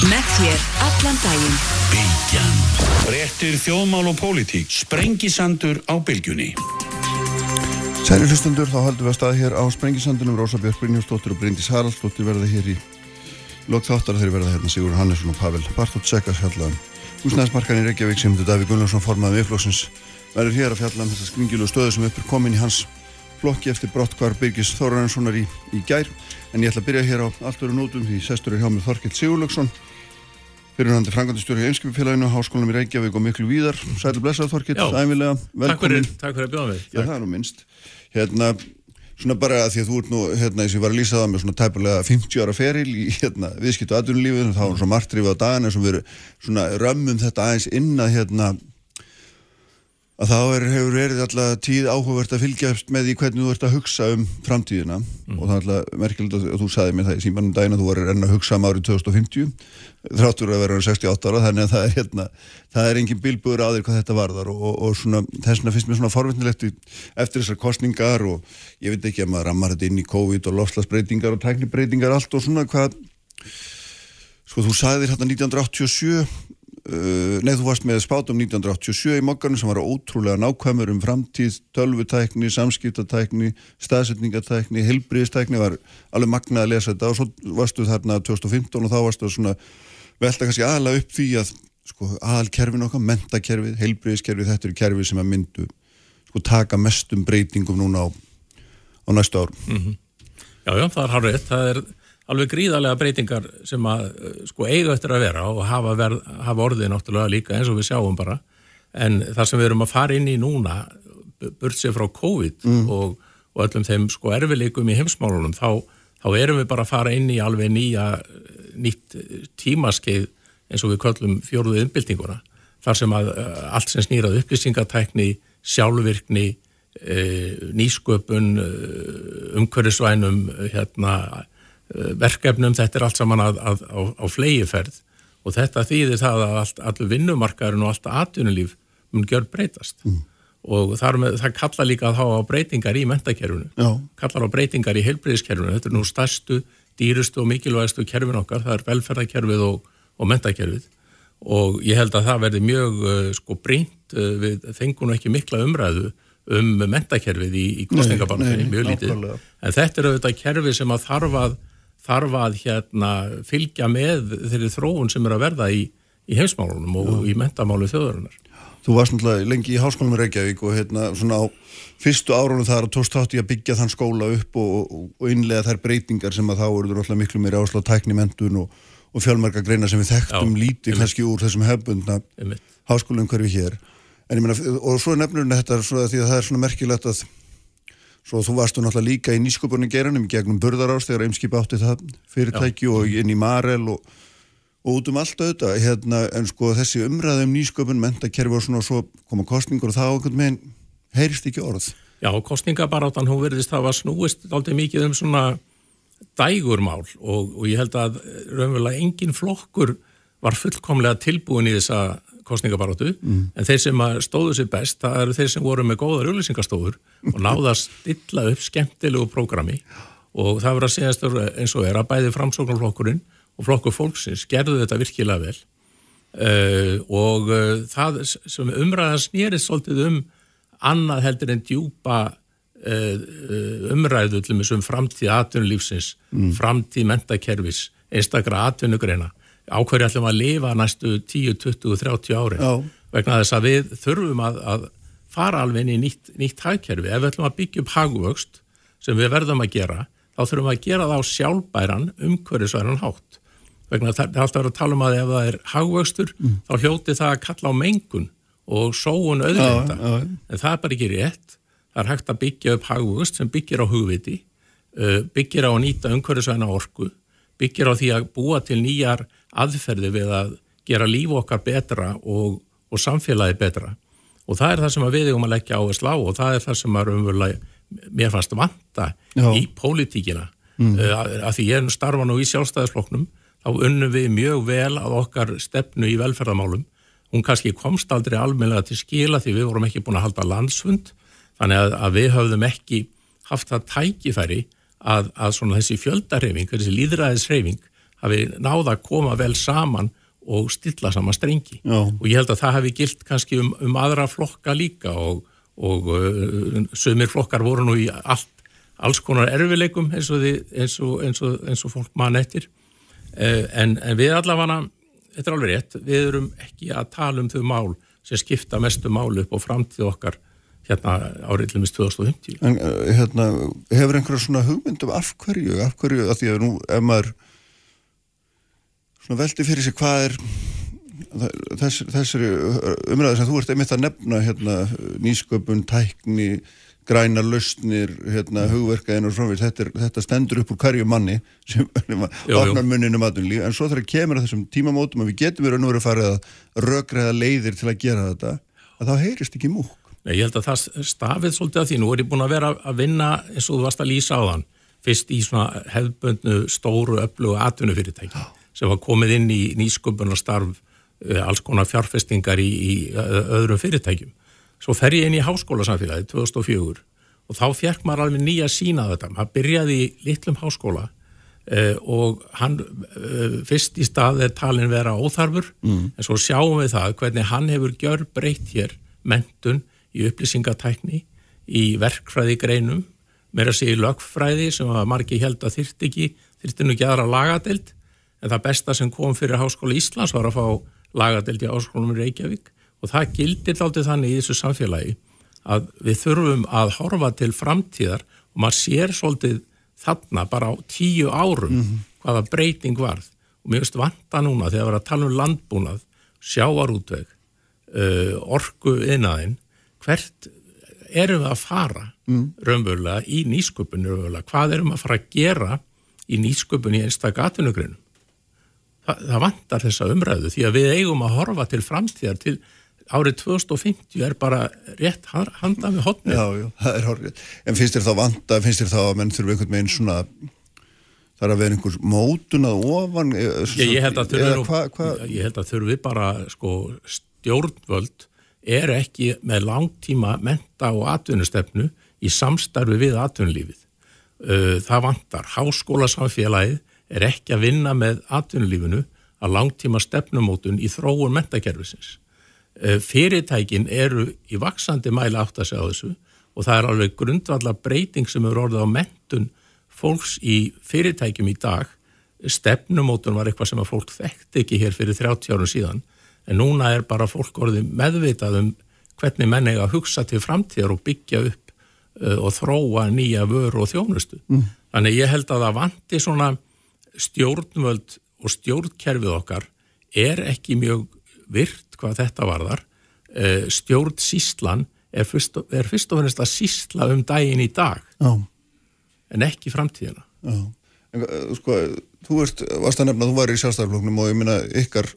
Með þér allan daginn. Bilgjan. Brettir þjóðmál og pólitík. Sprengisandur á bylgjunni. Særi hlustundur, þá haldum við að staða hér á Sprengisandunum Rósa Björk Brynjúsdóttir og Bryndis Haraldsdóttir verða hér í lok þáttar þeir verða hérna Sigur Hannesson og Pavel Bartótt Sekas fjallan húsnæðismarkan í Reykjavík sem þetta Daví Gunnarsson formaði viðflóksins verður hér að fjalla um þessa skringilu stöðu sem uppur komin í hans flokki eftir brottkvar Birgis Þóraðarssonar í, í gær en ég ætla að byrja hér á allt öru nótum því sestur er hjá mig Þorkild Sigurlöksson fyrirhandi frangandistjóri í Einskipifélaginu, Háskólanum í Reykjavík og miklu víðar. Sæli blessað Þorkild, æmilega, velkomin. Takk fyrir að bjóða mig. Já, það er nú minnst. Hérna, svona bara að því að þú ert nú, hérna, eins og ég var að lýsa það með svona tæpulega 50 ára feril í, hérna, viðskiptu aðdunulífið, þá er svona margtrifið á dagina sem veru svona römmum þetta aðeins inn að, þá er, hefur verið alltaf tíð áhugavert að fylgjast með því hvernig þú ert að hugsa um framtíðina mm. og það er alltaf merkilegt að, að þú saði mér það í símanum að þú var enn að hugsa um árið 2050 þráttur að vera 68 ára þannig að það er hérna, það er engin bilbúður þér hvað þetta varðar og, og, og svona þess vegna finnst mér svona forvinnilegt eftir þessar kostningar og ég veit ekki að maður rammar þetta inn í COVID og lofslagsbreytingar og tæknibreitingar allt og svona hvað sko þú sagði þér hérna 1987 Uh, nei, þú varst með spátum 1987 í mokkanum sem var ótrúlega nákvæmur um framtíð, tölvutækni, samskiptatækni, staðsetningatækni, helbriðstækni, var alveg magnað að lesa þetta og svo varstu þarna 2015 og þá varstu að velta kannski aðalega upp því að sko, aðalkerfin okkar, mentakerfið, helbriðskerfið, þetta eru kerfið sem að myndu sko, taka mestum breytingum núna á, á næstu ár. Mm -hmm. Já, já, það er harfið, það er alveg gríðarlega breytingar sem að eh, sko eiga eftir að vera og hafa, verð, hafa orðið náttúrulega líka eins og við sjáum bara en það sem við erum að fara inn í núna burt sér frá COVID mm. og, og öllum þeim sko erfileikum í heimsmálunum þá, þá erum við bara að fara inn í alveg nýja nýtt tímaskeið eins og við köllum fjóruðu innbyltinguna þar sem að eh, allt sem snýrað upplýsingatækni, sjálfvirkni eh, nýsköpun umhverfisvænum hérna verkefnum, þetta er allt saman að, að, á, á flegiferð og þetta þýðir það að allt, allur vinnumarkaðurinn og allt atvinnulíf mun gjör breytast mm. og með, það kalla líka að hafa breytingar í mentakerfinu, kallar á breytingar í heilbreyðiskerfinu, þetta er nú stærstu dýrustu og mikilvægastu kerfin okkar það er velferðarkerfið og, og mentakerfið og ég held að það verði mjög uh, sko brínt uh, við fengunum ekki mikla umræðu um mentakerfið í, í kostningabarninu, mjög lítið. En þetta er auðvitað kerfið sem að þarf að þarf að hérna, fylgja með þeirri þróun sem er að verða í, í heimsmálunum og Já. í mentamálu þjóðarinnar. Þú varst náttúrulega lengi í háskólum í Reykjavík og hérna svona á fyrstu árunum þar tóst þátt í að byggja þann skóla upp og, og, innlega þær breytingar sem að þá eru náttúrulega miklu meira áslá tæknimentun og, og fjálmarga greina sem við þekktum Já, lítið kannski úr þessum hefbundna háskólum hverju hér. En ég meina, og svo er nefnurinn þetta því að það er svona merkilegt að Svo þú varstu náttúrulega líka í nýsköpunni geranum gegnum burðarás þegar Eimskip átti það fyrirtæki Já. og inn í Marel og, og út um allt auðvitað hérna, en sko þessi umræðum nýsköpun mentakerfi og svona og svo koma kostningur og það okkur með heyrist ekki orð. Já, kostningabarátan hún verðist það var snúist aldrei mikið um svona dægurmál og, og ég held að raunverulega engin flokkur var fullkomlega tilbúin í þessa kostningabarótu mm. en þeir sem stóðu sér best það eru þeir sem voru með góðar auðlýsingarstofur og náða að stilla upp skemmtilegu prógrami og það verður að segjast eins og er að bæði framsóknarflokkurinn og flokkur fólksins gerðu þetta virkilega vel uh, og uh, það sem umræðan snýrið svolítið um annað heldur en djúpa uh, umræðu þessum framtíð atvinnulífsins, mm. framtíð mentakerfis, einstakra atvinnugreina áhverju ætlum að lifa næstu 10, 20, 30 ári Já. vegna þess að við þurfum að, að fara alveg inn í nýtt, nýtt hagkerfi. Ef við ætlum að byggja upp hagvöxt sem við verðum að gera þá þurfum við að gera það á sjálfbæran umhverjusværan hátt. Vegna það er alltaf að vera að tala um að ef það er hagvöxtur mm. þá hljóti það að kalla á mengun og sóun auðvita en það er bara ekki rétt. Það er hægt að byggja upp hagvöxt sem byggir á hugviti uh, byggir á að nýta umhverjusvæna orku byggir á því að búa til nýjar aðferði við að gera líf okkar betra og, og samfélagi betra og það er það sem við erum að leggja á að slá og það er það sem er umverulega mér fannst vanta Já. í pólitíkina mm. uh, að því ég er starfan og í sjálfstæðisfloknum þá unnum við mjög vel að okkar stefnu í velferðamálum hún kannski komst aldrei almenlega til skila því við vorum ekki búin að halda landsfund þannig að, að við höfðum ekki haft það tækifæri að, að svona þessi fjöldarhefing, þessi líðræðisrefing hafi náða að koma vel saman og stilla saman strengi. Já. og ég held að það hafi gilt kannski um, um aðra flokka líka og, og uh, sömur flokkar voru nú í allt, alls konar erfileikum eins og, þið, eins og, eins og, eins og fólk mann eftir. Uh, en, en við allavega þetta er alveg rétt, við erum ekki að tala um þau mál sem skipta mestu málu upp á framtíð okkar hérna áriðlumis 2050 En uh, hérna, hefur einhverja svona hugmyndum af hverju, af hverju, að því að nú ef maður veldi fyrir sig hvað er þess, þessari umræði sem þú ert einmitt að nefna hérna, nýsköpun, tækni grænar lausnir, hérna, hugverkaðin og svona, þetta, þetta stendur upp úr hverju manni sem opnar muninu matunlíf, en svo þegar kemur að þessum tímamótum að við getum verið að nú verið að fara að rökriða leiðir til að gera þetta að þá heyrist ekki múk. Nei, ég held að það stafið svolítið að því. Nú er ég búin að vera að vinna eins og þú varst að lýsa á þann. Fyrst í svona hefðböndnu stóru öllu atvinnufyrirtæki sem var komið inn í nýsköpunarstarf alls konar fjárfestingar í, í öðrum fyrirtækjum. Svo fer ég inn í háskólasamfélagi 2004 og þá fjerk maður alveg nýja sína þetta. Maður byrjaði í litlum háskóla uh, og hann uh, fyrst í stað er talin vera óþarfur mm. en svo sjáum við það hvernig hann hefur gjör breytt hér mentun í upplýsingatækni, í verkfræði greinum, meira sig í lögfræði sem að margi held að þyrti ekki, þyrti nú ekki aðra lagadelt, en það besta sem kom fyrir Háskóla Íslands var að fá lagadelt í Háskólum í Reykjavík og það gildir þáttið þannig í þessu samfélagi að við þurfum að horfa til framtíðar og maður sér svolítið þarna bara á tíu árum mm -hmm. hvaða breyting varð og mér veist vanta núna þegar við erum að tala um landbúnað, sjávarútveg, uh, orku innaðinn hvert erum við að fara mm. raunverulega í nýsköpun raunverulega, hvað erum við að fara að gera í nýsköpun í einstaklega atvinnugrunum Þa, það vantar þessa umræðu því að við eigum að horfa til framtíðar til árið 2050 er bara rétt handa við hotnið. Já, já, það er horrið. En finnst þér þá vanta, finnst þér þá að menn þurfu einhvern veginn svona það er að vera einhvers mótun að ofan ég, ég held að þurfu hva, hva? ég held að þurfu bara sko stjórnvöld er ekki með langtíma menta og atvinnustefnu í samstarfi við atvinnulífið. Það vantar. Háskólasamfélagið er ekki að vinna með atvinnulífinu að langtíma stefnumótun í þróun mentakerfisins. Fyrirtækin eru í vaksandi mæla átt að segja á þessu og það er alveg grundvallar breyting sem eru orðið á mentun fólks í fyrirtækjum í dag. Stefnumótun var eitthvað sem að fólk þekkti ekki hér fyrir 30 árum síðan en núna er bara fólk orðið meðvitað um hvernig menn eiga að hugsa til framtíðar og byggja upp uh, og þróa nýja vöru og þjónustu. Mm. Þannig ég held að það vanti svona stjórnvöld og stjórnkerfið okkar er ekki mjög virt hvað þetta varðar. Uh, stjórn síslan er fyrst, og, er fyrst og finnst að sísla um daginn í dag Já. en ekki framtíðina. Já. En, sko, þú veist, varst að nefna að þú var í sjálfstæðarfloknum og ég minna ykkar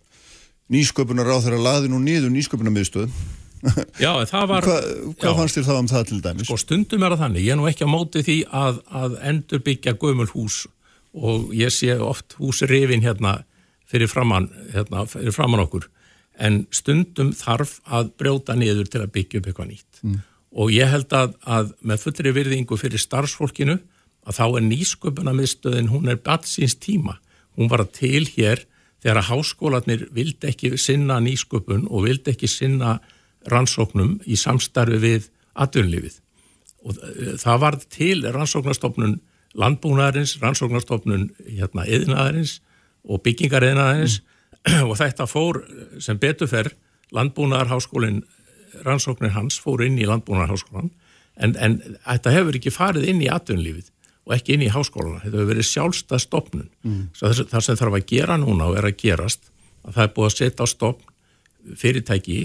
nýsköpunar á þeirra laði nú nýður nýsköpunarmiðstöð Já, það var Hva, Hvað fannst þér þá um það til dæmis? Sko stundum er það þannig, ég er nú ekki á móti því að, að endur byggja gömul hús og ég sé oft húsrifin hérna fyrir framann hérna, fyrir framann okkur en stundum þarf að brjóta niður til að byggja upp eitthvað nýtt mm. og ég held að, að með fullri virðingu fyrir starfsfólkinu að þá er nýsköpunarmiðstöðin, hún er batsins tíma, hún var til hér þegar að háskólanir vildi ekki sinna nýsköpun og vildi ekki sinna rannsóknum í samstarfi við atvinnlífið. Og það var til rannsóknarstofnun landbúnaðarins, rannsóknarstofnun hérna, eðinaðarins og byggingariðinaðarins mm. og þetta fór sem beturferð landbúnaðarháskólinn, rannsóknir hans fór inn í landbúnaðarháskólan en, en þetta hefur ekki farið inn í atvinnlífið og ekki inn í háskólana. Þetta hefur verið sjálfstað stopnun. Mm. Það sem þarf að gera núna og er að gerast að það er búið að setja á stopn fyrirtæki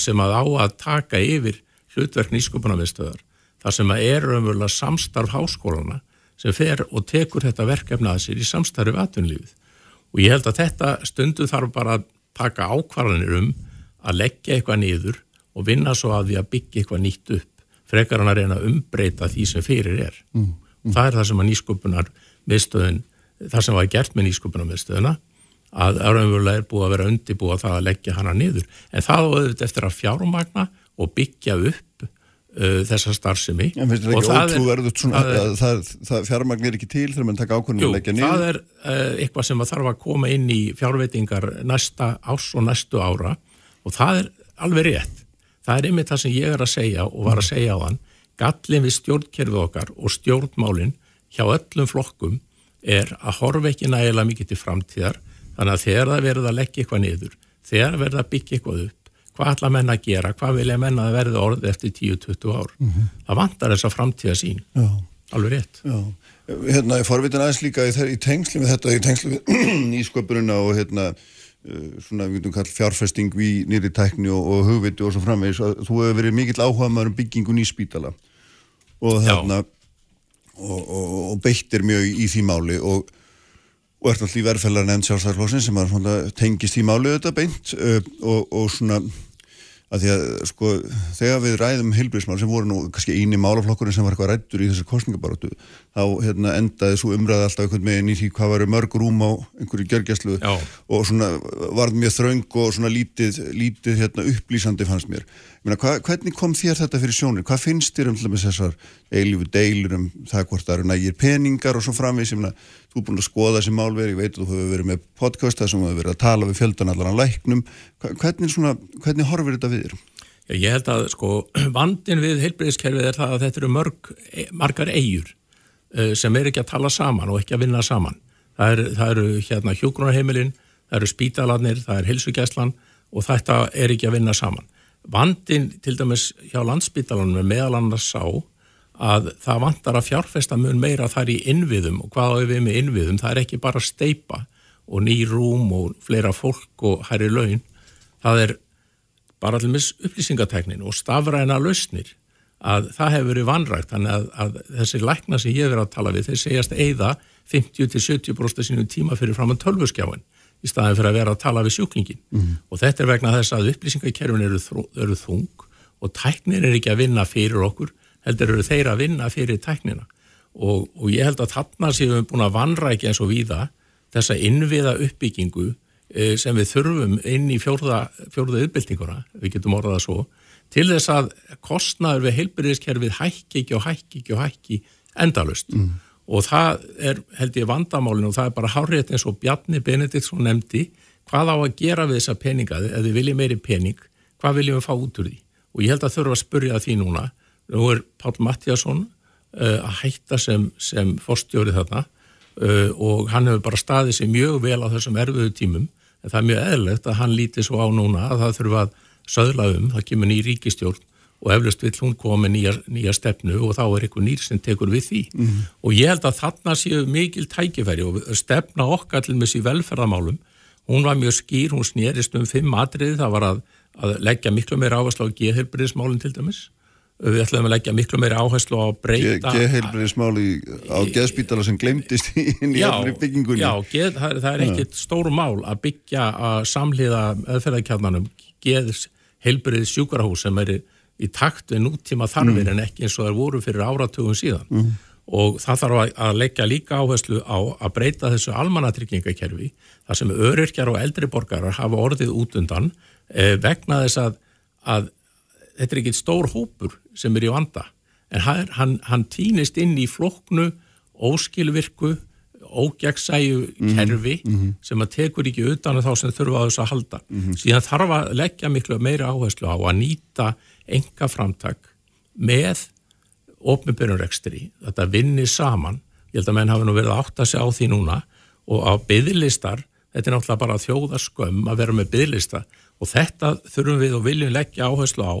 sem að á að taka yfir hlutverk nýsköpunarmiðstöðar þar sem að er umverulega samstarf háskólana sem fer og tekur þetta verkefna að sér í samstarfi við atvinnlífið. Og ég held að þetta stundu þarf bara að taka ákvarðanir um að leggja eitthvað niður og vinna svo að því að byggja eitthvað nýtt upp frekar hann að reyna að umbreyta því sem fyrir er. Mm. Mm. Það er það sem að nýsköpunar miðstöðun, það sem var gert með nýsköpunar miðstöðuna að raunverulega er búið að vera undibúið að það að leggja hana niður. En það auðvitað eftir að fjármagna og byggja upp þessa starfsemi En finnst þetta ekki það er- ótrúverðut svona það að það, það fjármagn er ekki til þegar mann taka ákvörðum Jú, að leggja það niður? er uh, eitthvað sem að þarf að koma inn í fjárveitingar næsta ás og næstu ára og það er alveg rétt. Það er einmitt það sem ég er að segja og var að segja á hann. Gallin við stjórnkerfið okkar og stjórnmálin hjá öllum flokkum er að horfa ekki nægilega mikið til framtíðar þannig að þegar það verður að leggja eitthvað niður, þegar verður að byggja eitthvað hvað ætla menn að gera, hvað vilja menn að verði orðið eftir 10-20 ár. Það vantar þessa framtíða sín. Já. Alveg rétt. Já, hérna, ég forvitin aðeins líka í, í tengsli með þetta, í tengsli við nýsköpununa og hérna, uh, svona, við getum kall fjárfesting í nýri tækni og, og hugviti og svo framvegis, að þú hefur verið mikill áhuga maður um byggingu nýspítala og Já. þarna og, og, og beittir mjög í því máli og, og ert alltaf í verðfællar nefnd sjálfstæðarflósin sem að tengist í máli þetta beint uh, og, og svona að því að sko þegar við ræðum heilbríðismál sem voru nú kannski eini málaflokkurinn sem var eitthvað rættur í þessar kostningabaróttu þá hérna, endaði svo umræði alltaf einhvern veginn í því hvað varu mörg rúm á einhverju gjörgjæslu Já. og svona varð mjög þröng og svona lítið, lítið hérna, upplýsandi fannst mér Meina, hva, hvernig kom þér þetta fyrir sjónir? Hvað finnst þér um þessar eilífu deilur um það hvort það eru nægir peningar og svo framvið sem þú er búin að skoða þessi málveri, ég veit að þú hefur verið með podcast þar sem þú hefur verið að tala við fjöldan allan læknum, Hva- hvernig, svona, hvernig horfir þetta við þér? Já, ég held að sko vandin við heilbreyðiskerfið er það að þetta eru mörg, e- margar eigur sem er ekki að tala saman og ekki að vinna saman. Það, er, það eru hérna hjógrunarheimilin, það eru spítalarnir, það er og þetta er ekki að vinna saman. Vandin til dæmis hjá landsspítalanum er meðal annars sá að það vantar að fjárfesta mun meira þar í innviðum og hvað á við með innviðum, það er ekki bara steipa og ný rúm og fleira fólk og hærri laun, það er bara allir mis upplýsingateknin og stafræna lausnir að það hefur verið vanrægt þannig að, að þessi lækna sem ég verið að tala við þeir segjast eigða 50-70% sínum tíma fyrir fram að tölvuskjáin í staðin fyrir að vera að tala við sjúklingin og þetta er vegna þess að upplýsingakerfin eru, eru þung og tæknir er ekki að vinna fyrir okkur heldur eru þeir að vinna fyrir tæknina. Og, og ég held að þarna séum við búin að vanrækja eins og víða þessa innviða uppbyggingu eh, sem við þurfum inn í fjórða, fjórða uppbyltinguna, við getum orðað svo, til þess að kostnaður við heilbyrðiskerfið hækki ekki og hækki ekki og hækki endalust. Og það er, held ég, vandamálinu og það er bara hárétt eins og Bjarni Benediktsson nefndi, hvað á að gera við þessa peninga, ef við viljum meiri pening, hvað viljum við fá út úr því? Og ég held að þurfa að spurja því núna, nú er Pál Mattíasson uh, að hætta sem, sem forstjóri þarna uh, og hann hefur bara staðið sér mjög vel á þessum erfiðu tímum. En það er mjög eðlegt að hann líti svo á núna að það þurfa að söðla um, það kemur ný ríkistjórn og eflust vill hún koma með nýja, nýja stefnu og þá er eitthvað nýr sem tekur við því. Og ég held að þarna séu mikil tækifæri og stefna okkar til með sér velferðamálum hún var mjög skýr, hún snerist um fimm atriði, það var að, að leggja miklu meira áherslu á geðheilbriðismálinn til dæmis. Við ætlum að leggja miklu meira áherslu á breyta Geðheilbriðismáli á geðspítala sem glemdist inn í já, allri byggingunni. Já, geð, það, það er ekkit stór mál að byggja að samliða í takt við nútíma þarfir en ekki eins og það voru fyrir áratugum síðan. Og það þarf að- að leggja líka áherslu á að breyta þessu almannatryggingakerfi þar sem öryrkjar og eldri borgarar hafa orðið út undan eh, vegna þess að, að þetta er ekkit stór hópur sem er í vanda. En hann, hann, hann týnist inn í floknu, óskilvirku ógjagsæju kerfi sem að tekur ekki utan þá sem þurfa á þessu að halda. Síðan þarf að leggja miklu meira áherslu á að nýta enga framtak með ofnbjörnurrekstri, þetta vinni saman. Ég held að menn hafi nú verið að átta sig á því núna og á byðlistar þetta er náttúrulega bara þjóðaskömm að vera með byðlista og þetta þurfum við og viljum leggja áherslu á.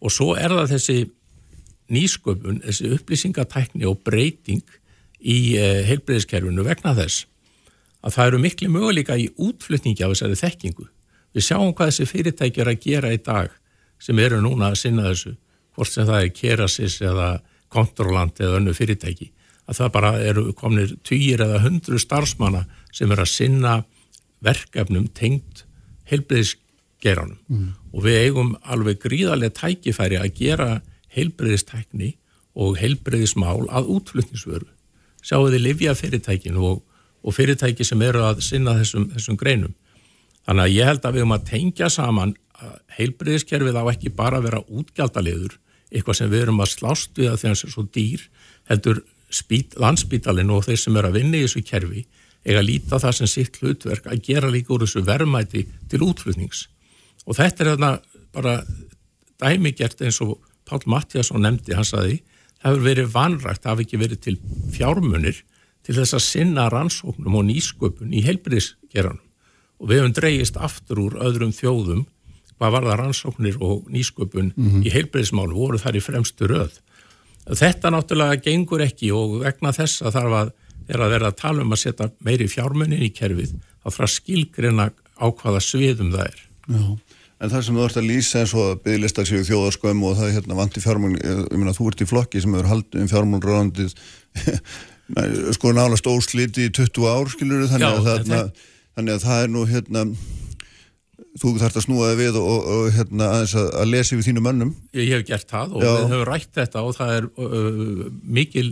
Og svo er það þessi nýsköpun, þessi upplýsingatækni og breyting í uh, heilbreyðiskerfinu vegna þess að það eru miklu möguleika í útflutningi af þessari þekkingu. Við sjáum hvað þessi fyrirtæki er að gera í dag sem eru núna að sinna þessu, hvort sem það er Kerasis eða Kontrolant eða önnu fyrirtæki, að það bara eru komnir týjir eða hundru starfsmanna sem er að sinna verkefnum tengt heilbreyðisgeranum mm. og við eigum alveg gríðarlega tækifæri að gera heilbreyðistækni og heilbreyðismál að útflutningsvöru. Sjáu þið livja fyrirtækinu og, og fyrirtæki sem eru að sinna þessum, þessum greinum. Þannig að ég held að við höfum að tengja saman að heilbreyðiskerfið á ekki bara að vera útgjaldaliður eitthvað sem við erum að slást við að að það er svo dýr heldur spít, landsbítalinn og þeir sem er að vinna í þessu kerfi eiga að líta það sem sitt hlutverk að gera líka úr þessu verðmæti til útflutnings. Og þetta er þarna bara dæmigert eins og Pál Mattiasson nefndi, hann saði það hefur verið vanrægt, það hefur ekki verið til fjármunir til þess að sinna rannsóknum og nýsköpun í heilbyrðisgeranum og við hefum dreyist aftur úr öðrum þjóðum hvað var það rannsóknir og nýsköpun mm -hmm. í heilbyrðismálu voru þar í fremstu röð. Þetta náttúrulega gengur ekki og vegna þess að þarf að að vera að tala um að setja meiri fjármunin í kerfið þá að skilgrina á hvaða sviðum það er. Já. En það sem þú ert að lýsa eins og byggðlistagsíðu þjóðarskömm og það er hérna vanti fjármún, ég meina þú ert í flokki sem hefur haldið um fjármúnröðandið sko nálast ósliti í 20 ár skilur þannig, Já, að það, það... þannig að það er nú hérna þú þarfst að snúaði við og, og, og hérna aðeins að, að lesa yfir þínu mönnum Ég, ég hef gert það og Já. við höfum rætt þetta og það er uh, mikil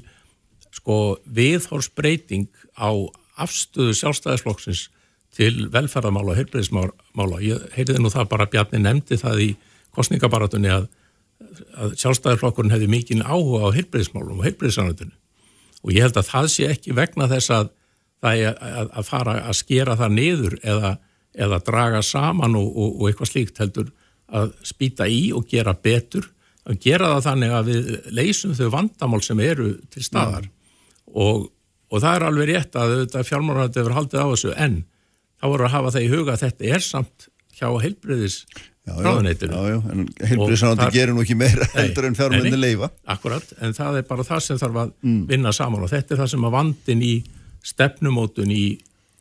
sko viðhorsbreyting á afstöðu sjálfstæðisflokksins til velferðamála og heilbreyðismála. Ég heyrði nú það bara Bjarni nefndi það í kostningabaratunni að, að sjálfstæðisflokkurinn hefði mikil áhuga á heilbreyðismálum og heilbreyðisanöndinu og ég held að það sé ekki vegna þess að það er að, að fara að skera það niður eða, eða draga saman og, og, og eitthvað slíkt heldur að spýta í og gera betur. Að gera það þannig að við leysum þau vandamál sem eru til staðar. Og, og það er alveg rétt að fjármáranandi hefur haldið á þessu en þá voru að hafa það í huga að þetta er samt hjá heilbriðis ráðuneytinu. Já, já, en heilbriðisráðandi gerir nú ekki meira heldur en nei. leifa Akkurat, en það er bara það sem þarf að vinna saman og þetta er það sem að vandin í stefnumótun í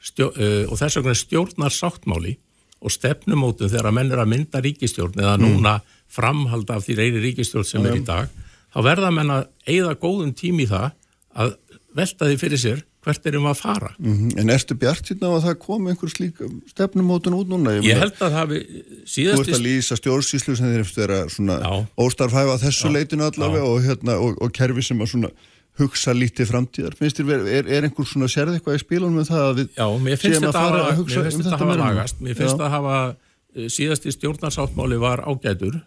stjó, uh, og þess vegna stjórnar sáttmáli og stefnumótun þegar að menn er að mynda ríkistjórn eða núna framhald af því reyri ríkistjórn sem er í dag þá verða menn að eigða góðum tími í það að velta því fyrir sér hvert erum við að fara. Mhm, En ertu bjart hérna að það komi einhver slík stefnumótun út núna? Ég meina, held að það hafi Þú síðast ert að lýsa stjórnsýslu sem þeir eftir að svona Já. óstarfhæfa þessu Já. leitinu allavega og, hérna, og, og kerfi sem að svona hugsa lítið framtíðar. Finnst þér, er, er einhver svona sérð eitthvað í spílunum með það að við Já, mér finnst að þetta hafa, að hugsa mér finnst um þetta þetta hafa meira? lagast. Mér finnst þetta hafa, eh, síðasti stjórnarsáttmáli var ágætur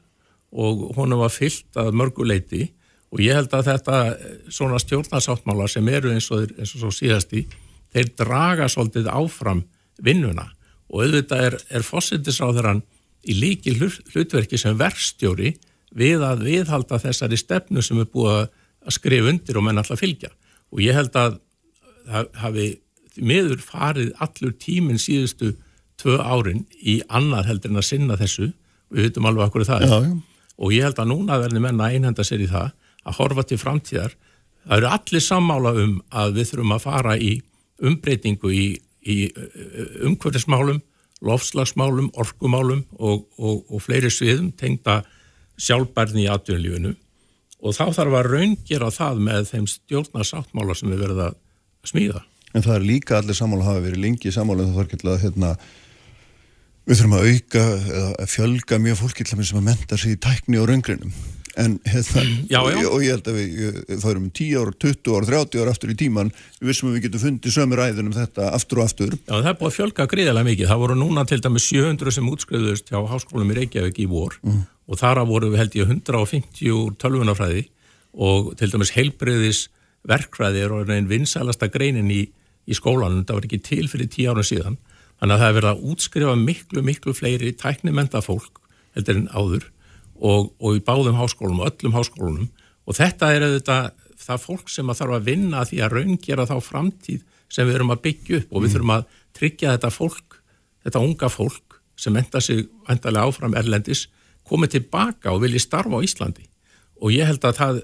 og honum var fyllt að mörguleiti og ég held að þetta eh, svona stjórnarsáttmála sem eru eins og, eins og síðasti, þeir draga svolítið áfram vinnuna og auðvitað er, er fósittisráðurann í líki hlutverki sem verkstjóri við að viðhalda þessari stefnu sem er búið að að skrifa undir og menn alltaf fylgja. Og ég held að það hafi því miður farið allur tíminn síðustu tvö árin í annað heldur en að sinna þessu. Við veitum alveg okkur það Já, já. og ég held að núna verði menna einhenda sér í það að horfa til framtíðar. Það eru allir sammála um að við þurfum að fara í umbreytingu í, í umhverfismálum lofslagsmálum, orkumálum og, og, og fleiri sviðum tengda sjálfbærni í atvinnulífinu og þá þarf að raungera það með þeim stjórnarsáttmála sem við verðum að smíða. En það er líka allir sammála hafa verið lengi sammála en það þarf ekki að hérna við þurfum að auka eða fjölga mjög fólki sem að menta sig í tækni og raungrinum en hérna Já, og, já. og ég held að við það erum 10 ár, 20 ár, 30 ár aftur í tíman við vissum að við getum fundið sömu ræðun um þetta aftur og aftur Já, það er búið að fjölga gríðilega mikið. Það voru núna til dæmis 700 sem útskriðust hjá háskólum í Reykjavík í vor og þar voru við held ég 150 úr tölvunafræði og til dæmis heilbreyðis verkfræði er orðin einn vinsælasta greinin í, í skólanum. Það var ekki til fyrir 10 árum síðan. Þannig að það er verið að útskrifa miklu, miklu fleiri tæknimenda fólk heldur en áður og, og í báðum háskólum og öllum háskólunum og þetta er auðvitað það fólk sem að þarf að vinna því að raungera þá framtíð sem við erum að byggja upp og við þurfum að tryggja þetta fólk, þetta unga fólk sem enda sig endalega áfram erlendis komið tilbaka og vilji starfa á Íslandi. Og ég held að það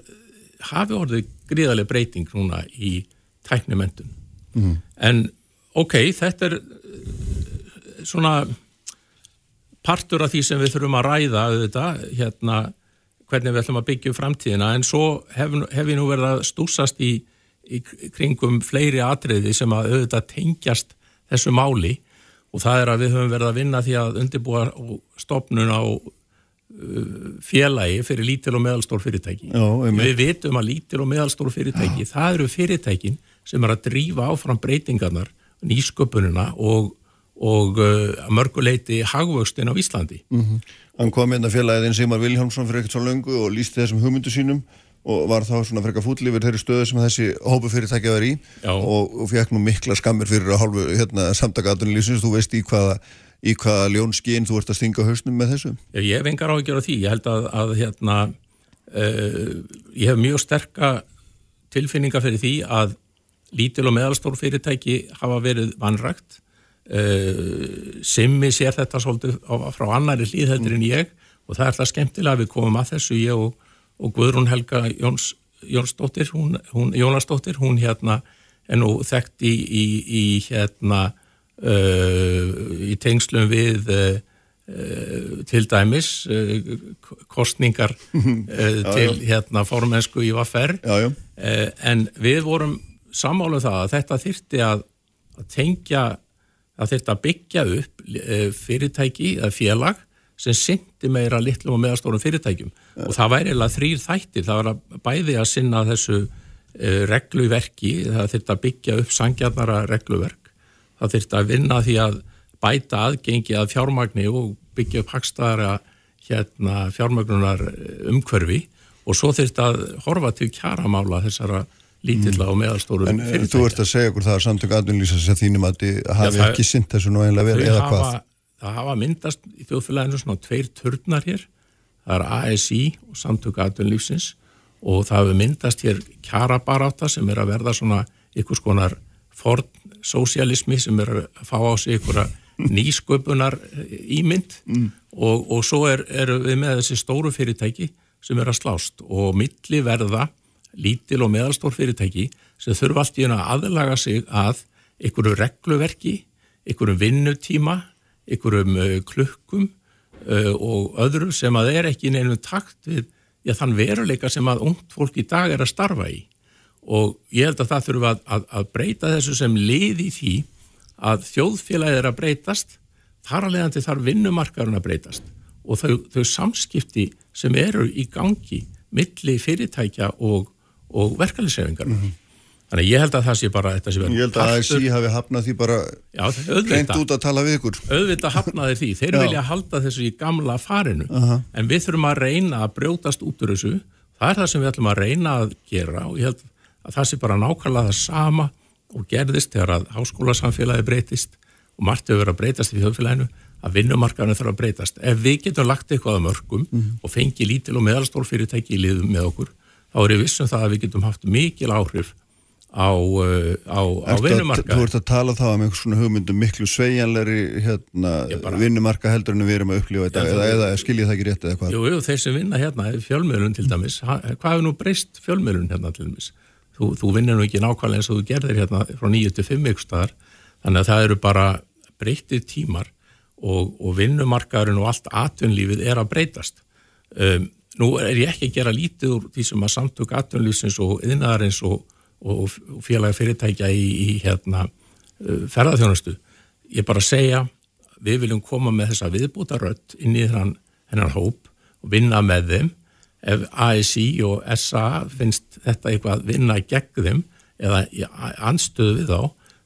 hafi orðið gríðarlega breyting núna í tæknimendun en ok, þetta er eh, svona partur af því sem við þurfum að ræða auðvitað, hérna hvernig við ætlum að byggja upp framtíðina. En svo hef, hef ég nú verið að stúsast í, í kringum fleiri atriði sem að auðvitað tengjast þessu máli. Og það er að við höfum verið að vinna því að undirbúa stopnun á uh, félagi fyrir lítil og meðalstór fyrirtæki. Já, við vitum að lítil og meðalstór fyrirtæki, það eru fyrirtækin sem er að drífa áfram breytingarnar, nýsköpunina og, og uh, að mörguleiti hagvöxtin á Íslandi. Mm. Hann kom hérna félagið einn Sigmar Viljámsson fyrir ekkert svo löngu og lísti þessum hugmyndu sínum og var þá svona frekka fúll yfir þeirri stöðu sem þessi hópu fyrirtækja var í og, og fekk nú mikla skammir fyrir að hálfu hérna, samtakatunulísins, þú veist í hvaða í hvaða ljónskinn þú ert að stinga hausnum með þessu? Ég hef engar áhyggjur á því, ég held að, að hérna, uh, ég hef mjög sterka tilfinninga fyrir því að lítil og meðalstór fyrirtæki hafa verið vanrægt uh, Simmi sér þetta svolítið frá annari hlýðheldur en ég og það er það skemmtilega að við komum að þessu. Ég og og Guðrún Helga Jóns, Jónsdóttir, hún, hún, Jónasdóttir, hún hérna er nú þekkt í, í, í hérna í tengslum við uh, til dæmis uh, kostningar uh, til hérna formensku í Vaffer uh, en við vorum sammáluð um það að þetta þyrti að, að tengja að þetta byggja upp uh, fyrirtæki eða félag sem syndi meira litlum og meðastórum fyrirtækjum. Og það væri eða þrýr þættir, það var að bæði að sinna þessu uh, regluverki, það þurft að byggja upp sangjarnara regluverk, það þurft að vinna því að bæta aðgengi að fjármagni og byggja upp hagstæðara hérna, fjármagnunar umhverfi og svo þurft að horfa til kjaramála þessara lítilla mm. og meðalstóru en, fyrirtækja. En þú ert að segja okkur það að samtök aðunlýsa sér þínum að þið hafi Já, ekki synd þessu nú einlega verið eða hvað? það hafa myndast í þjóðfélaginu svona tveir turnar hér, það er ASI og samtök aðdunlífsins og það hafa myndast hér kjarabaráta sem er að verða svona ykkur skonar forn sósialismi sem er að fá á sig ykkur nýsköpunar ímynd. Mm. og, og svo er, er við með þessi stóru fyrirtæki sem er að slást. Og milli verða lítil og meðalstór fyrirtæki sem þurfa allt í að aðlaga sig að ykkur regluverki, ykkur vinnutíma ykkurum uh, klukkum uh, og öðru sem að er ekki nefnum takt við já, þann veruleika sem að ungt fólk í dag er að starfa í og ég held að það þurfa að, að, að breyta þessu sem lið í því að þjóðfélagið er að breytast þar að leiðandi þarf vinnumarkarun að breytast og þau, þau samskipti sem eru í gangi milli fyrirtækja og, og verkeflisefingar mm -hmm. Þannig ég held að það sé bara þetta sé verið. Ég held að ASI hafi hafnað því bara reynd út að tala við ykkur. Auðvitað hafnaði því. Þeir Já. vilja halda þessu í gamla farinu. Uh -huh. En við þurfum að reyna að brjótast út úr þessu. Það er það sem við ætlum að reyna að gera og ég held að það sé bara nákvæmlega það sama og gerðist þegar að háskólasamfélagi breytist og margt hefur verið að breytast í þjóðfélaginu að vinnumarkaðinu þarf að breytast. Ef við getum lagt eitthvað að mörgum mhm. -huh. og fengi lítil og meðalstór fyrirtæki í liðum með okkur, þá er ég vissum það að við getum haft mikil áhrif á, uh, á, á vinnumarka Þú ert að tala þá um einhvers svona hugmyndum miklu sveianleiri hérna, vinnumarka heldur en við erum að upplifa þetta eða, eða, skiljið það ekki rétt eða hvað Jú, jú, þeir sem vinna hérna, fjölmiðlun til dæmis hvað hefur nú breyst fjölmiðlun hérna til dæmis þú, þú vinnir nú ekki nákvæmlega eins og þú gerðir hérna frá 9-5 ykkur staðar þannig að það eru bara breytið tímar og, og vinnumarkaðurinn og allt atvinnlífið er að breytast um, Nú er ég ekki að gera lítið úr því sem að samtök atvinnlífsins og yðnaðarins og og félagi fyrirtækja í, í hérna uh, ferðarþjónustu. Ég bara segja, við viljum koma með þessa viðbútarödd inn í þennan hóp og vinna með þeim. Ef ASI og SA finnst þetta eitthvað að vinna gegn þeim eða anstöðu við þá,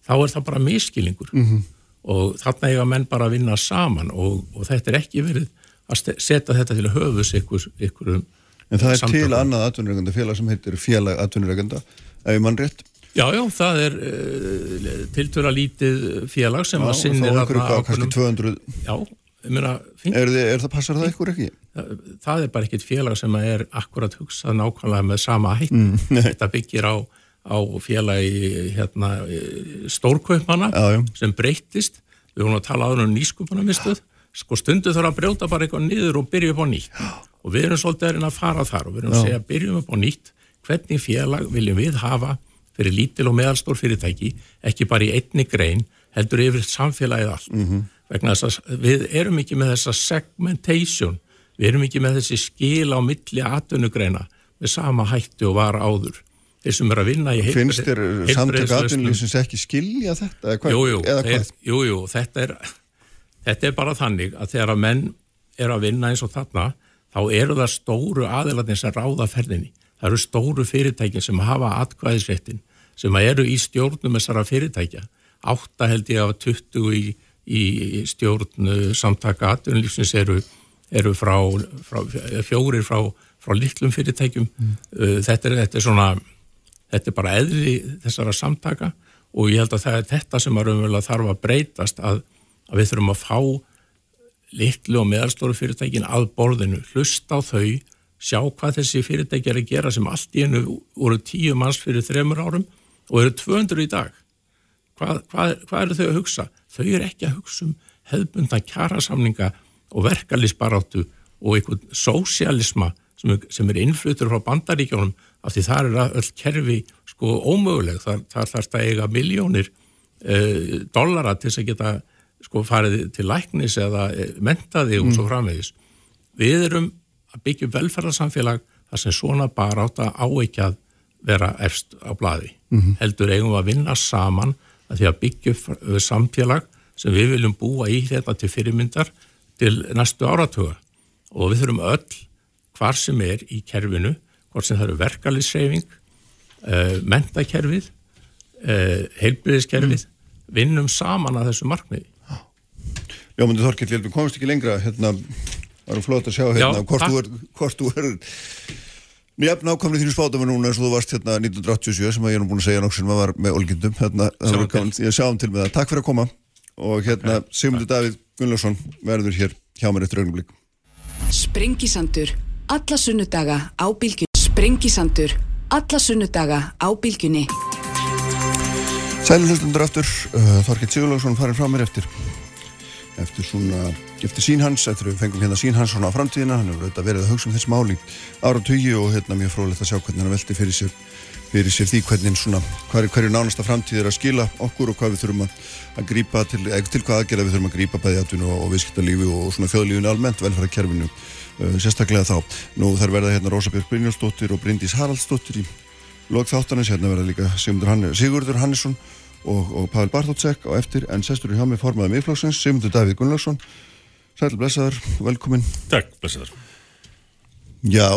þá er það bara miskilingur. Mm -hmm. Og þarna eiga menn bara að vinna saman og, og þetta er ekki verið að setja þetta til höfus ykkur, ykkur um En það er samtökum. til annað atvinnureganda félag sem heitir félag atvinnureganda ef mann rétt Já, já, það er uh, tiltöla lítið félag sem já, að sinni þarna ákveðnum. Kannski 200. Já, meina. Er, þið, er það, passar það ykkur ekki? Það, það er bara ekkit félag sem er akkurat hugsað nákvæmlega með sama hætt. Mm, Þetta byggir á, á félagi hérna, stórkvöpmana sem breytist. Við vorum að tala aður um nýskupunarmistuð. Sko stundu þarf að brjóta bara eitthvað niður og byrja upp á nýtt. Og við erum svolítið að fara þar og við erum að segja byrjum upp á nýtt hvernig félag viljum við hafa fyrir lítil og meðalstór fyrirtæki, ekki bara í einni grein, heldur yfir samfélagið allt. Mm -hmm. Vegna þess að við erum ekki með þessa segmentation, við erum ekki með þessi skil á milli atunugreina með sama hættu og var áður. Þeir sem eru að vinna í heilbreyðslösnum. Finnst þér samtök atunlýsins ekki skilja þetta? Jú, jú, jú, þetta, er, þetta er bara þannig að þegar að menn eru að vinna eins og þarna, þá eru það stóru aðilatni sem ráða ferðinni það eru stóru fyrirtækin sem hafa atkvæðisréttin sem eru í stjórnum þessara fyrirtækja átta held ég af 20 í í stjórn uh, samtaka atvinnulífsins eru, eru frá, frá fjórir frá, frá litlum fyrirtækjum mm. þetta, er, þetta er svona þetta er bara eðri þessara samtaka og ég held að það er þetta sem að raunverulega þarf að breytast að, að við þurfum að fá litlu og meðalstóru fyrirtækin að borðinu, hlusta á þau sjá hvað þessi fyrirtæki er að gera sem allt í hennu voru tíu manns fyrir þremur árum og eru 200 í dag hvað, hvað, hvað eru þau að hugsa? Þau eru ekki að hugsa um hefðbunda kjærasamninga og verkalisbaráttu og einhvern sósialisma sem sem er innflutur frá bandaríkjónum af því það er öll kerfi sko ómöguleg, þar, þar þarf það eiga miljónir eh, dollara til þess að geta sko farið til læknis eða eh, mentaði og mm. svo framvegis. Við erum að byggja velferðarsamfélag þar sem svona bara átt að áeikja að vera efst á bladi. Mm -hmm. Heldur eigum að vinna saman að því að byggja samfélag sem við viljum búa í þetta til fyrirmyndar til næstu áratuga og við þurfum öll hvar sem er í kerfinu, hvort sem það eru verkalisreifing, eh, mentakerfið, heilbriðiskerfið, mm. vinnum saman að þessu markmiði. Já, myndi Þorkill, við komumst ekki lengra, hérna eru flott að sjá hérna Já, hvort, þú er, hvort þú er nefn ákvæmlega þínu spátum núna eins og þú varst hérna 1987 sem að ég er nú búin að segja nokkur sem að var með Olgindum hérna, ég sjáum til með það, takk fyrir að koma. Og hérna Sigmundur Davíð Gunnlaugsson verður hér hjá mér eftir augnumblík Sprengisandur alla sunnudaga á bylgjunni. Sprengisandur alla sunnudaga á bylgjunni. Sælir hlustundur aftur. Uh, Þorkild Sigurlaugsson farin frá mér eftir. Eftir svona, eftir sín hans eftir við fengum hérna sín hans svona á framtíðina. Hann hefur auðvitað verið að hugsa um þess máli ára tugi og hérna mjög frólægt að sjá hvernig hann veldi fyrir sér, fyrir sér því hvernig svona, hverju hver nánasta framtíð er að skila okkur og hvað við þurfum að, að grípa til, eða til hvað aðgerða við þurfum að grípa bæði atvinnu og, og viðskiptalífi og svona þjóðlífinu almennt, velfærakerfinu uh, sérstaklega þá. Nú þar verða hérna Rósabjörg Brynjólfsdóttir og Bryndís Haraldsdóttir í logþáttanins, hérna verða líka Sigurdur Hannesson og, og Pavel Bartótsek á eftir en sestur í hjá mig formaði miðflóksins Simundur Davíð Gunnlaugsson Sæl blessaður, velkomin. Takk, blessaður. Já.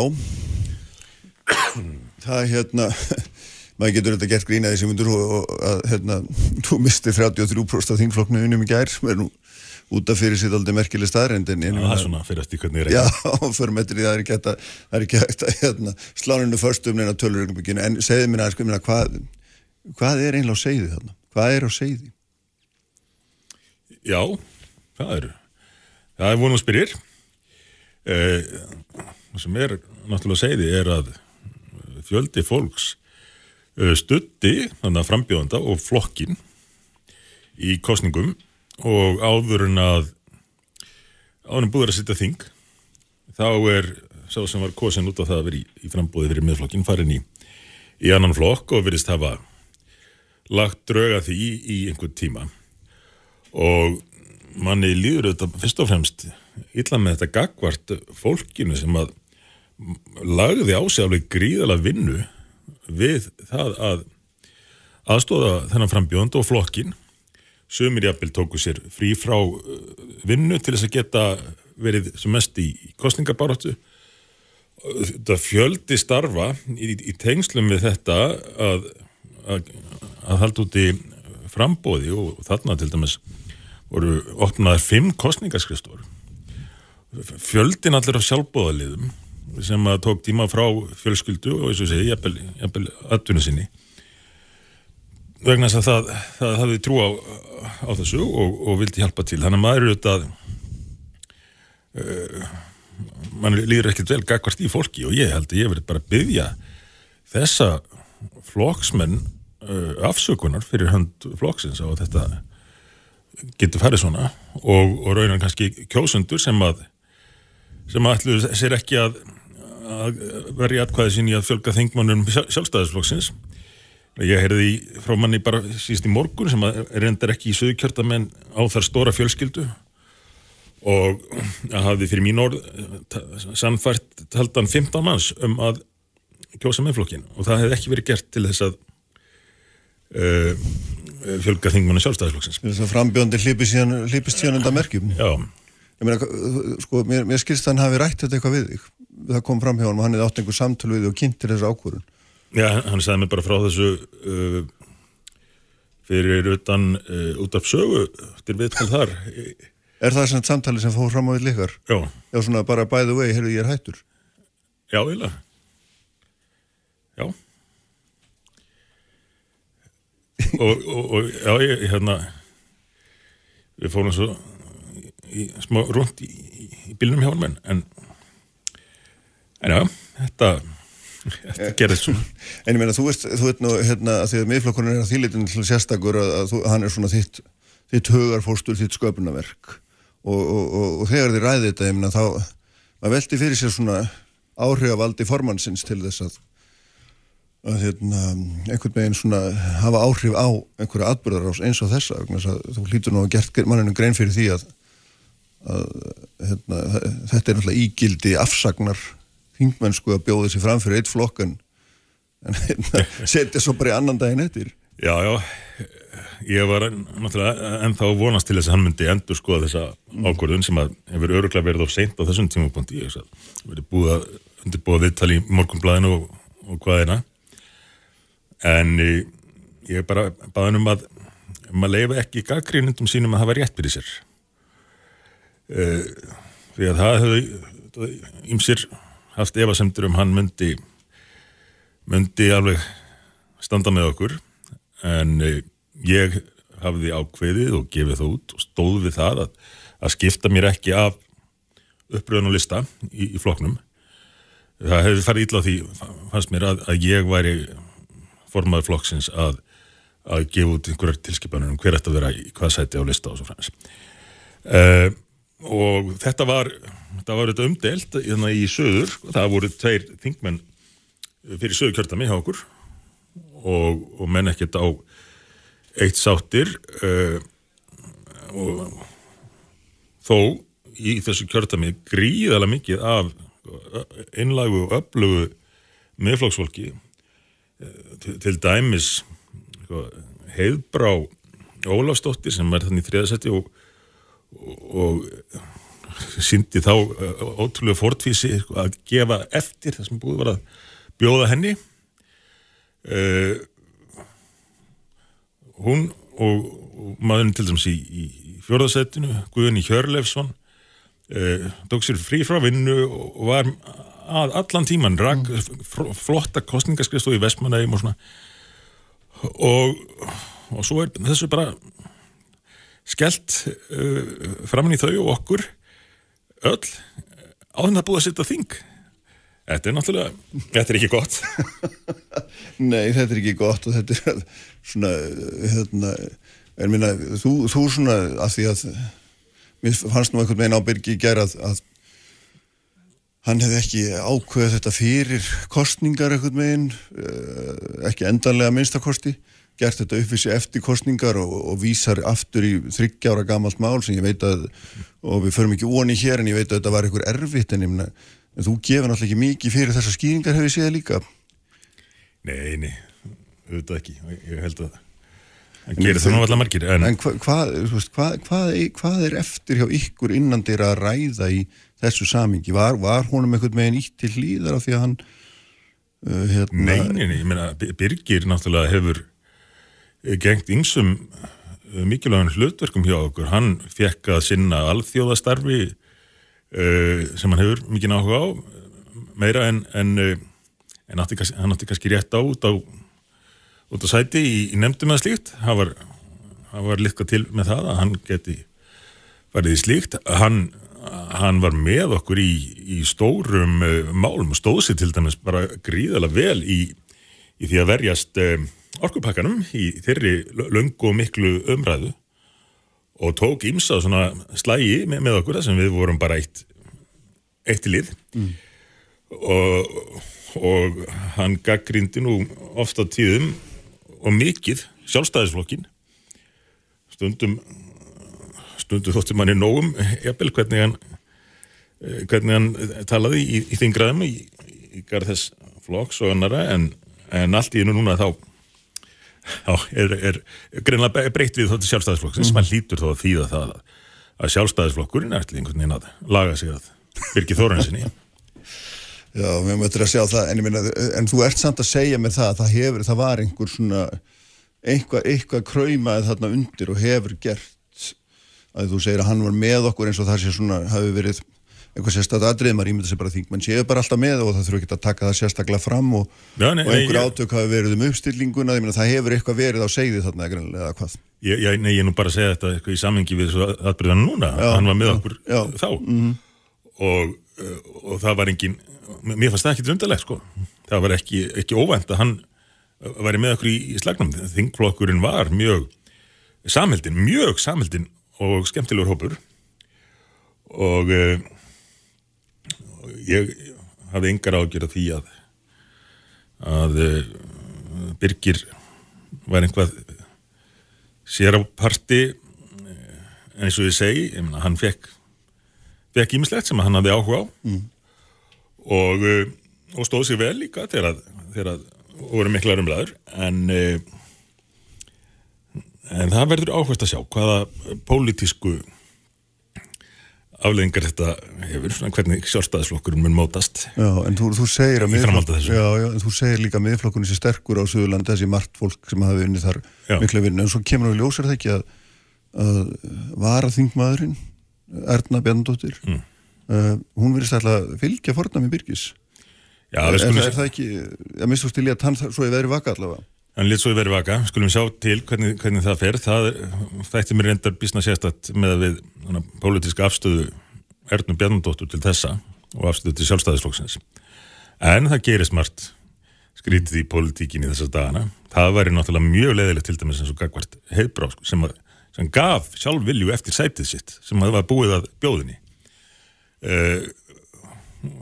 Það er hérna maður getur þetta gert grínaði Simundur og að hérna, þú misti 33% af þingflokknu unum í gær sem er nú út af fyrir sitt aldrei merkileg staðrænd en það er svona fyrir að stík hvernig er ekki Já, og fyrir með þetta það er ekki að, ekki að hérna, sláninu förstum neina tölurögnum en segði mér að sko, hvað hvað er einlega á segði þarna? Hvað er á segði? Já, það er það er vonum spyrir eh, það sem er náttúrulega segði er að fjöldi fólks eh, stutti þannig að frambjóðanda og flokkin í kostningum og áður en að áður en búður að sitta þing þá er sá sem var kosin út á það að vera í, í frambóði fyrir miðflokkin farin í, í annan flokk og verist hafa lagt drauga því í, í einhvern tíma. Og manni líður þetta fyrst og fremst illa með þetta gagvart fólkinu sem að lagði ásjálega gríðala vinnu við það að aðstóða þennan frambjónd og flokkin sömur jafnvel tóku sér frí frá uh, vinnu til þess að geta verið sem mest í kostningabaratu þetta fjöldi starfa í, í tengslum við þetta að, að að halda út í frambóði og þarna til dæmis voru opnaðar fimm kostningaskristór fjöldin allir af sjálfbóðaliðum sem að tók tíma frá fjölskyldu og eins og segi, jafnvel öllunu sinni. Vegna þess að það, það hafði trú á, á þessu og, og vildi hjálpa til. Þannig að maður eru auðvitað uh, mann líður ekkert vel gagvart í fólki og ég held að ég verið bara að byggja þessa flokksmenn uh, afsökunar fyrir hönd flokksins á þetta getur farið svona og, og raunar kannski kjósundur sem að sem að ætlu sér ekki að, að verja atkvæði sín í að fjölga þingmannum sjálfstæðisflokksins. Ég heyrði frá manni bara síst í morgun sem að reyndar ekki í sögkjörtamenn á þar stóra fjölskyldu og að hafi fyrir mín orð sannfært haldan 15 manns um að kjósa með flokkin og það hefði ekki verið gert til þess að uh, fjölga þingmannu sjálfstæðisflokksins. Þess að frambjóndi hlýpist síðan undan merkjum. Já. Meina, sko, mér, mér skilst að hann hafi rætt þetta eitthvað við þig. Það kom fram hjá hann og hann hefði átt einhver samtölu við þig og kynntir þessu ákvörun Já, hann sagði mig bara frá þessu uh, fyrir utan uh, út af sögu til viðtal þar. Er það svona samtali sem fór fram á við likar? já, Já, svona bara by the way, heyrðu ég er hættur. já, eiginlega. Já og, og, og já, ég, hérna við fórum svo í, smá rúnt í, í, bílnum hjá honum en en já, þetta þetta gerðist svona. En ég meina, þú veist, þú veit nú, hérna, að því að miðflokkurinn er að þýlitin til sérstakur að, að þú, hann er svona þitt, þitt hugarfóstur, þitt sköpunarverk. Og, og, þegar þið ræði þetta, ég meina, þá, maður velti fyrir sér svona áhrifavaldi formannsins til þess að, að hérna, einhvern veginn svona hafa áhrif á einhverja atbyrðarás eins og þessa, vegna þess að þú hlýtur nú að gert manninu grein fyrir því að, að hérna, þetta er náttúrulega ígildi afsagnar þingmennsku að bjóða sér fram fyrir eitt flokk en, hérna, setja svo bara í annan daginn eftir. Já, já, ég var náttúrulega ennþá vonast til þess að hann myndi endur skoða þessa ákvörðun sem að hefur öruglega verið of seint á þessum tímapunkti. Ég að verið búið að undirbúa viðtali í morgunblæðinu og, og hvaðina en eh, ég bara baðan um að um að leifa ekki gaggrínundum sínum að hafa rétt fyrir sér. Uh, því að það hefur ímsir haft efasemtur um hann myndi myndi alveg standa með okkur. En eh, ég hafði ákveðið og gefið það út og stóð við það að, að skipta mér ekki af uppröðun og lista í, í floknum það hefði farið illa á því fannst mér að, að ég væri formaður flokksins að, að gefa út einhverjar tilskipanir um hver ætti að vera í hvað sæti á lista og svo fremst uh, og þetta var þetta var þetta umdelt hérna í söður það voru tveir þingmenn fyrir sögur kjörtami hjá okkur og, og menn ekkert á eitt sáttir uh, og þó í þessu kjörtami gríðala mikið af einlagu og öflugu meðflokksfólki uh, til, til dæmis sko, heiðbrá Ólafsdóttir sem er þannig þriðasetti og, og, og síndi þá uh, ótrúlega fortvísi sko, að gefa eftir það sem búið var að bjóða henni. Uh, hún og, og maðurinn til dæmis í, í, fjórðasettinu Guðni Hjörlefsson uh, tók sér frí frá vinnu og var að allan tíman rak mm. flotta kostningaskristu í Vestmanægum og svona og, og svo er þessu bara skellt uh, framann í þau og okkur öll áður að búið að setja þing Þetta er náttúrulega, þetta er ekki gott. Nei, þetta er ekki gott og þetta er svona, hérna, en minna, þú, þú svona, að því að, mér fannst nú einhvern veginn á Birgi gera að, að hann hefði ekki ákveðið þetta fyrir kostningar einhvern veginn, ekki endanlega minnstakosti, gert þetta uppvísi eftir kostningar og, og vísar aftur í þryggjára gamalt mál sem ég veit að, og við förum ekki óni hér en ég veit að þetta var einhver erfitt en ég minna, En þú gefur náttúrulega ekki mikið fyrir þessar skýringar hefur ég séð líka. Nei, nei, auðvitað ekki. Ég held að það gerir það allar margir. En, en hvað hva, hva, hva, er eftir hjá ykkur innan þeirra að ræða í þessu samingi? Var, var honum einhvern veginn ítt til hlýðar af því að hann... Uh, hérna... Nei, nei, ég meina, Birgir náttúrulega hefur gengt yngsum mikilvægum hlutverkum hjá okkur. Hann fekk að sinna alþjóðastarfi Uh, sem hann hefur mikið náhuga á meira en, en, en átti, hann átti kannski rétt á út á, út á sæti í, í nefndum eða slíkt hann var, var litka til með það að hann geti farið í slíkt hann, hann var með okkur í, í stórum uh, málum og stóð sér til dæmis bara gríðala vel í, í því að verjast orkupakkanum í þeirri löngu og miklu umræðu og tók ímsa svona slægi með, með okkur sem við vorum bara eitt eitt lið mm. og, og hann gaggrindi nú ofta tíðum og mikið sjálfstæðisflokkin stundum stundum þóttum hann í nógum jafnvel hvernig hann hvernig hann talaði í, í þingraðum í, í garð þess flokks og annara en, en allt í hennu núna þá Já, er, er greinlega breytt við þóttu sjálfstæðisflokksins, mm. maður lítur þó að þýða það að sjálfstæðisflokkurinn er allir einhvern veginn að laga sig að Birgir Þóransinni. Já, við möttum að sjá það, en, minna, en þú ert samt að segja með það að það hefur, það var einhver svona, eitthvað, eitthvað kröymaði þarna undir og hefur gert að þú segir að hann var með okkur eins og það sé svona hafi verið eitthvað sérstaklega aðrið, maður ímynda sér bara þing menn séu bara alltaf með og það þurfa ekki að taka það sérstaklega fram og, Já, nei, og einhver nei, átök hafi verið um uppstillinguna, ég meina það hefur eitthvað verið á segði þarna eða hvað? Ég, ég, nei, ég nú bara segja þetta eitthvað í samengi við þessu atbyrðan núna, Já, hann var með já, okkur já. Þá. Og, uh, og það var engin, mér fannst það ekki drundalegt sko, það var ekki, ekki óvænt að hann væri með okkur í, í slagnum, þingflokkurinn var mjög samheldin, mjög samheldin og skemmtilegur hópur. Og uh, ég hafði engar ágjör af því að að uh, Birgir var einhvað sér á parti eh, eins og ég segi, ég meina, hann fekk fekk ímislegt sem hann hafði áhuga á. Og, eh, og stóð sér vel líka þegar að, þegar að voru miklar umræður. En eh, en það verður áhvert að sjá hvaða pólitísku afleðingar þetta hefur, hvernig sjálfstæðisflokkurinn mun mótast Já, en þú, þú segir að Í framhaldi af miðflokk- þessu. já, já, en þú segir líka að miðflokkunni sé sterkur á Suðurlandi þessi margt fólk sem hafi unnið þar Já. mikla vinnu, en svo kemur við ljósar það ekki að, að vara þingmaðurinn Erna Bjarnadóttir Mm. uh, hún verðist alltaf að fylgja fornami Birgis Já, er, er, er það ekki, ég minnst þú stíli að hann svo ég veðri vaka allavega Hann lit svo í verið vaka, skulum sjá til hvernig, hvernig það fer. Það þætti mér reyndar bísna sérstætt með við pólitíska afstöðu Ernu Bjarnadóttur til þessa og afstöðu til sjálfstæðisflokksins. En það gerist margt skrítið í pólitíkinni þessar dagana. Það væri náttúrulega mjög leðilegt til dæmis eins og gagvart heiðbrá sko, sem, sem gaf sjálf vilju eftir sætið sitt sem að það var búið að bjóðinni. Uh,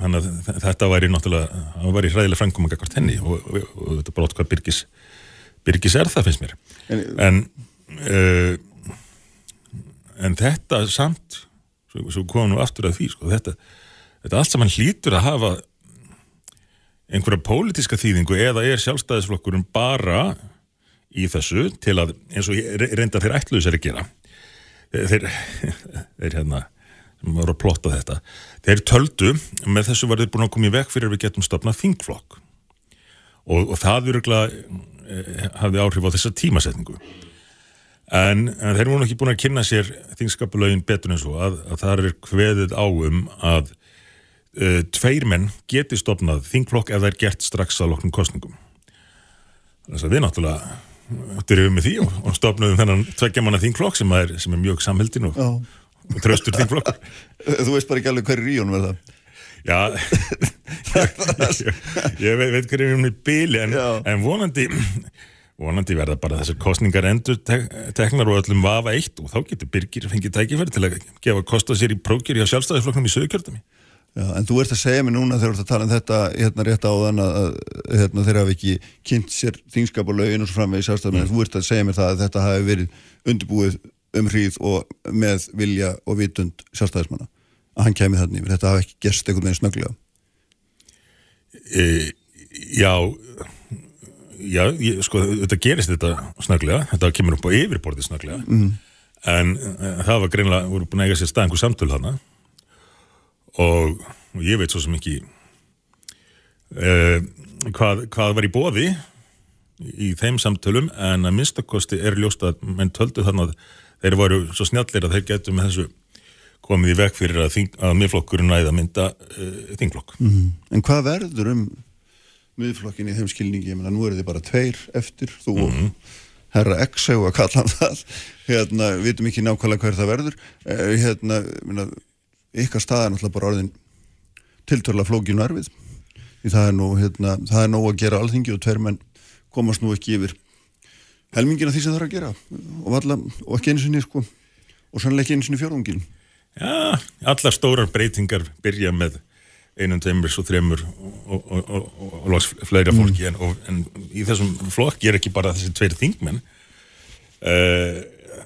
þannig að þetta væri náttúrulega, það væri hræðilega framkoma gagvart henni og, og, og, og þetta brot hvað Birgis Birgis er það finnst mér. En- en uh, en þetta samt svo, svo komum nú aftur að því sko, þetta, þetta allt saman hlýtur að hafa einhverja pólitíska þýðingu eða er sjálfstæðisflokkurinn bara í þessu til að eins og reynda þeir ætluðu sér að gera. Þeir, þeir hérna sem voru að plotta þetta þeir töldu, með þessu var þeir búin að koma í veg fyrir að við getum stopnað þingflokk. Og, og það virkulega eh, hafði áhrif á þessa tímasetningu. En, en þeir voru ekki búin að kynna sér þingskapulögin betur en svo að, að það er kveðið á um að uh, tveir menn geti stopnað þingflokk ef það er gert strax að loknum kostningum þess að við náttúrulega drifum með því og, og stopnaðum þennan tveggjamanna þingflokk sem er, sem er mjög samheldin og, og tröstur þingflokkur. Þú veist bara ekki alveg hverju í honum verða Já, ég, ég veit, veit hverju um í bíli en, en vonandi vonandi verða bara þessar kostningar endur tek, teknar og öllum vafa eitt og þá getur Birgir fengið tækifæri til að gefa kosta sér í prókjur hjá sjálfstæðisflokknum í sögurkjördami. Já, en þú ert að segja mér núna þegar þú ert að tala um þetta hérna rétt á þann að hérna, þeir hafi ekki kynnt sér þingskap og lögin og svo framvegis sjálfstæðum, en þú ert að segja mér það að þetta hafi verið undirbúið um hríð og með vilja og vitund sjálfstæðismanna, að hann kemi þannig yfir, þetta hafi ekki gerst einhvern veginn snögglega. E, já, já, ég, sko, þetta gerist þetta snögglega, þetta kemur upp á yfirborði snögglega, mm. en e, það var greinlega, voru búin að eiga sér stað einhver samtöl hana og, og ég veit svo sem ekki e, hvað, hvað var í bóði í þeim samtölum. En að minnstakosti er ljóst að menn töldu þannig að þeir voru svo snjallir að þeir getur með þessu komið í veg fyrir að, að miðflokkurinn næði að mynda uh, þingflokk. Mm. En hvað verður um miðflokkin í þeim skilningi, ég meina nú eru þið bara tveir eftir, þú og herra X hefur að kalla hann það, hérna, við vitum ekki nákvæmlega hver það verður, eh, hérna, meina, ykkar stað er náttúrulega bara orðin tiltörla flókinu erfið, það er nú, hérna, það er nóg að gera alþingi og tveir menn komast nú ekki yfir helmingina því sem það er að gera og, valla, og ekki einu sinni, sko, og sannlega ekki einu sinni fjórungin. Já, allar stórar breytingar byrja með einum, tveimur, svo þreimur og, og, og, og, og loks fleira fólki en, og, en í þessum flokki er ekki bara þessi tveir þingmenn. Uh,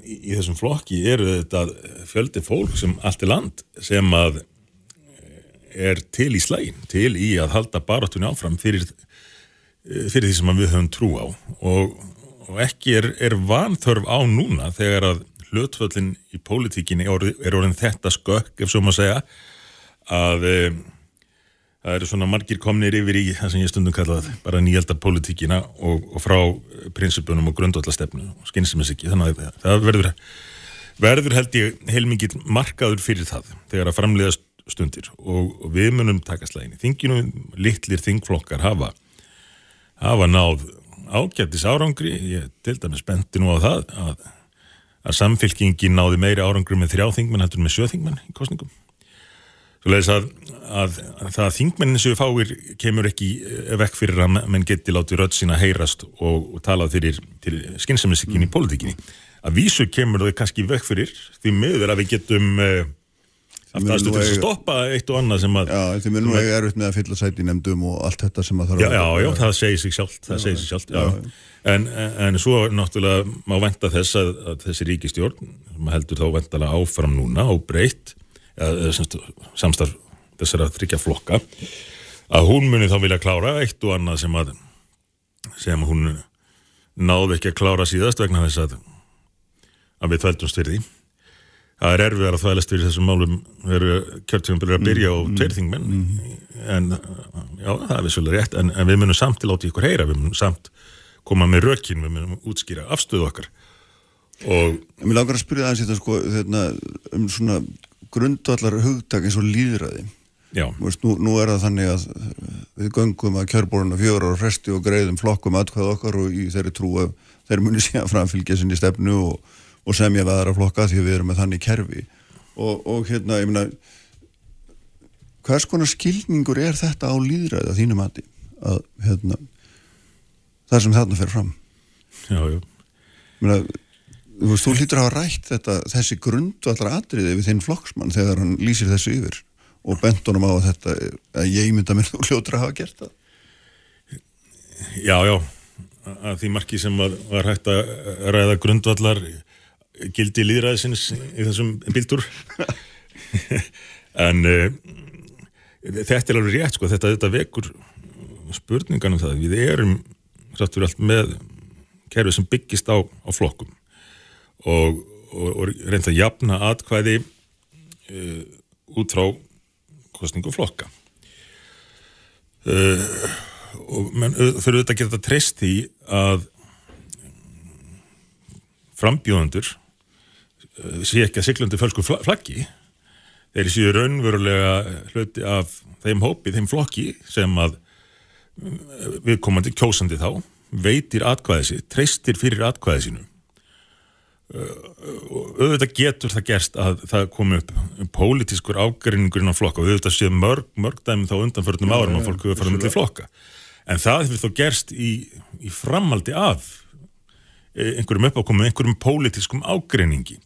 í, í þessum flokki eru þetta fjöldi fólk sem allt er land sem að eh, er til í slægin, til í að halda barátunni áfram fyrir, eh, fyrir því sem við höfum trú á. Og, og ekki er, er vanþörf á núna þegar að hlutföllin í pólitíkinni er orðin, þetta skökk ef svo maður segja að e, það eru svona margir komnir yfir í það sem ég stundum kallað bara nýjaldar politíkina og, og frá prinsipunum og grundvallastefnu og skynsumins ekki, þannig að það verður verður held ég heilmikið markaður fyrir það þegar að framleiða stundir og, og við munum taka slægin þinginu litlir þingflokkar hafa hafa náð ágættis árangri, ég til dæmis benti nú á það að, að samfélkingin náði meiri árangri með þrjá þingmenn heldur með sjö þingmenn í kostningum Svo leiðis að, að, að það að þingmennin sem við fáir kemur ekki vekk fyrir að menn geti látið rödd sína heyrast og, og talað fyrir skynsamisikinn í pólitíkinni. Að vísu kemur þau kannski vekk fyrir því miður að við getum uh, haft aðstöð til að stoppa eitt og annað sem að... Já, því mér nú er erfitt með að fylla sæti í nefndum og allt þetta sem að þarf já, að... Já, já, það segir sig sjálft, það segir sig sjálft, já. já. En, en svo náttúrulega má venda þess að, að þessi ríkistjórn, sem heldur þá vendala áfram núna og breytt samstarf þessara þryggja flokka að hún muni þá vilja klára eitt og annað sem að sem hún náði ekki að klára síðast vegna þess að að við þvældumst fyrir því það er erfið að þvælast fyrir þessum málum veru kjörtjónum að byrja á mm, tverþingmenn mm. en já, það er vissulega rétt en, en við munum samt til átt í ykkur heyra. Við munum samt koma með rökin við munum útskýra afstöðu okkar. Og Mér langar að spyrja aðeins þetta sko þeirna, um svona grundvallar hugtak eins og líðræði Vist, nú, nú er það þannig að við göngum að kjörboruna fjóra ára fresti og greiðum flokkum aðkvæð okkar og í þeirri trú að þeir muni síðan framfylgja sinni stefnu og, og semja við aðra flokka því við erum með þannig kerfi. Og, og hérna, ég meina hvers konar skilningur er þetta á líðræði að þínum aði að hérna það sem þarna fer fram? Já, já. Að Þú veist, þú hlýtur að hafa rætt þetta, þessi grundvallar atriði við þinn flokksmann þegar hann lýsir þessu yfir og bentunum á að þetta, að ég mynda mér þú hljótur að hafa gert það. Já, já, að því marki sem var, var hægt að ræða grundvallar gildi líðræðisins í þessum bildur. en uh, þetta er alveg rétt, sko, þetta, þetta vekur spurninganum það. Við erum, sáttur allt með kerfið sem byggist á, á flokkum og, og, og reynda að jafna atkvæði uh, út frá kostningu flokka uh, og fyrir þetta geta treyst í að frambjóðundur uh, sé ekki að siglundi fölsku flaggi. Þeir séu raunverulega hluti af þeim hópi, þeim flokki sem að viðkomandi kjósandi þá veitir atkvæði sér, treystir fyrir atkvæði sínum og auðvitað getur það gerst að það komi upp pólitískur ágæringurinn á flokka. Og auðvitað séu mörg, mörg dæmi þá undanförnum árum að fólk hefur farið með flokka. En það hefur þó gerst í, í framaldi af e, einhverjum uppákomum, einhverjum pólitískum ágæringi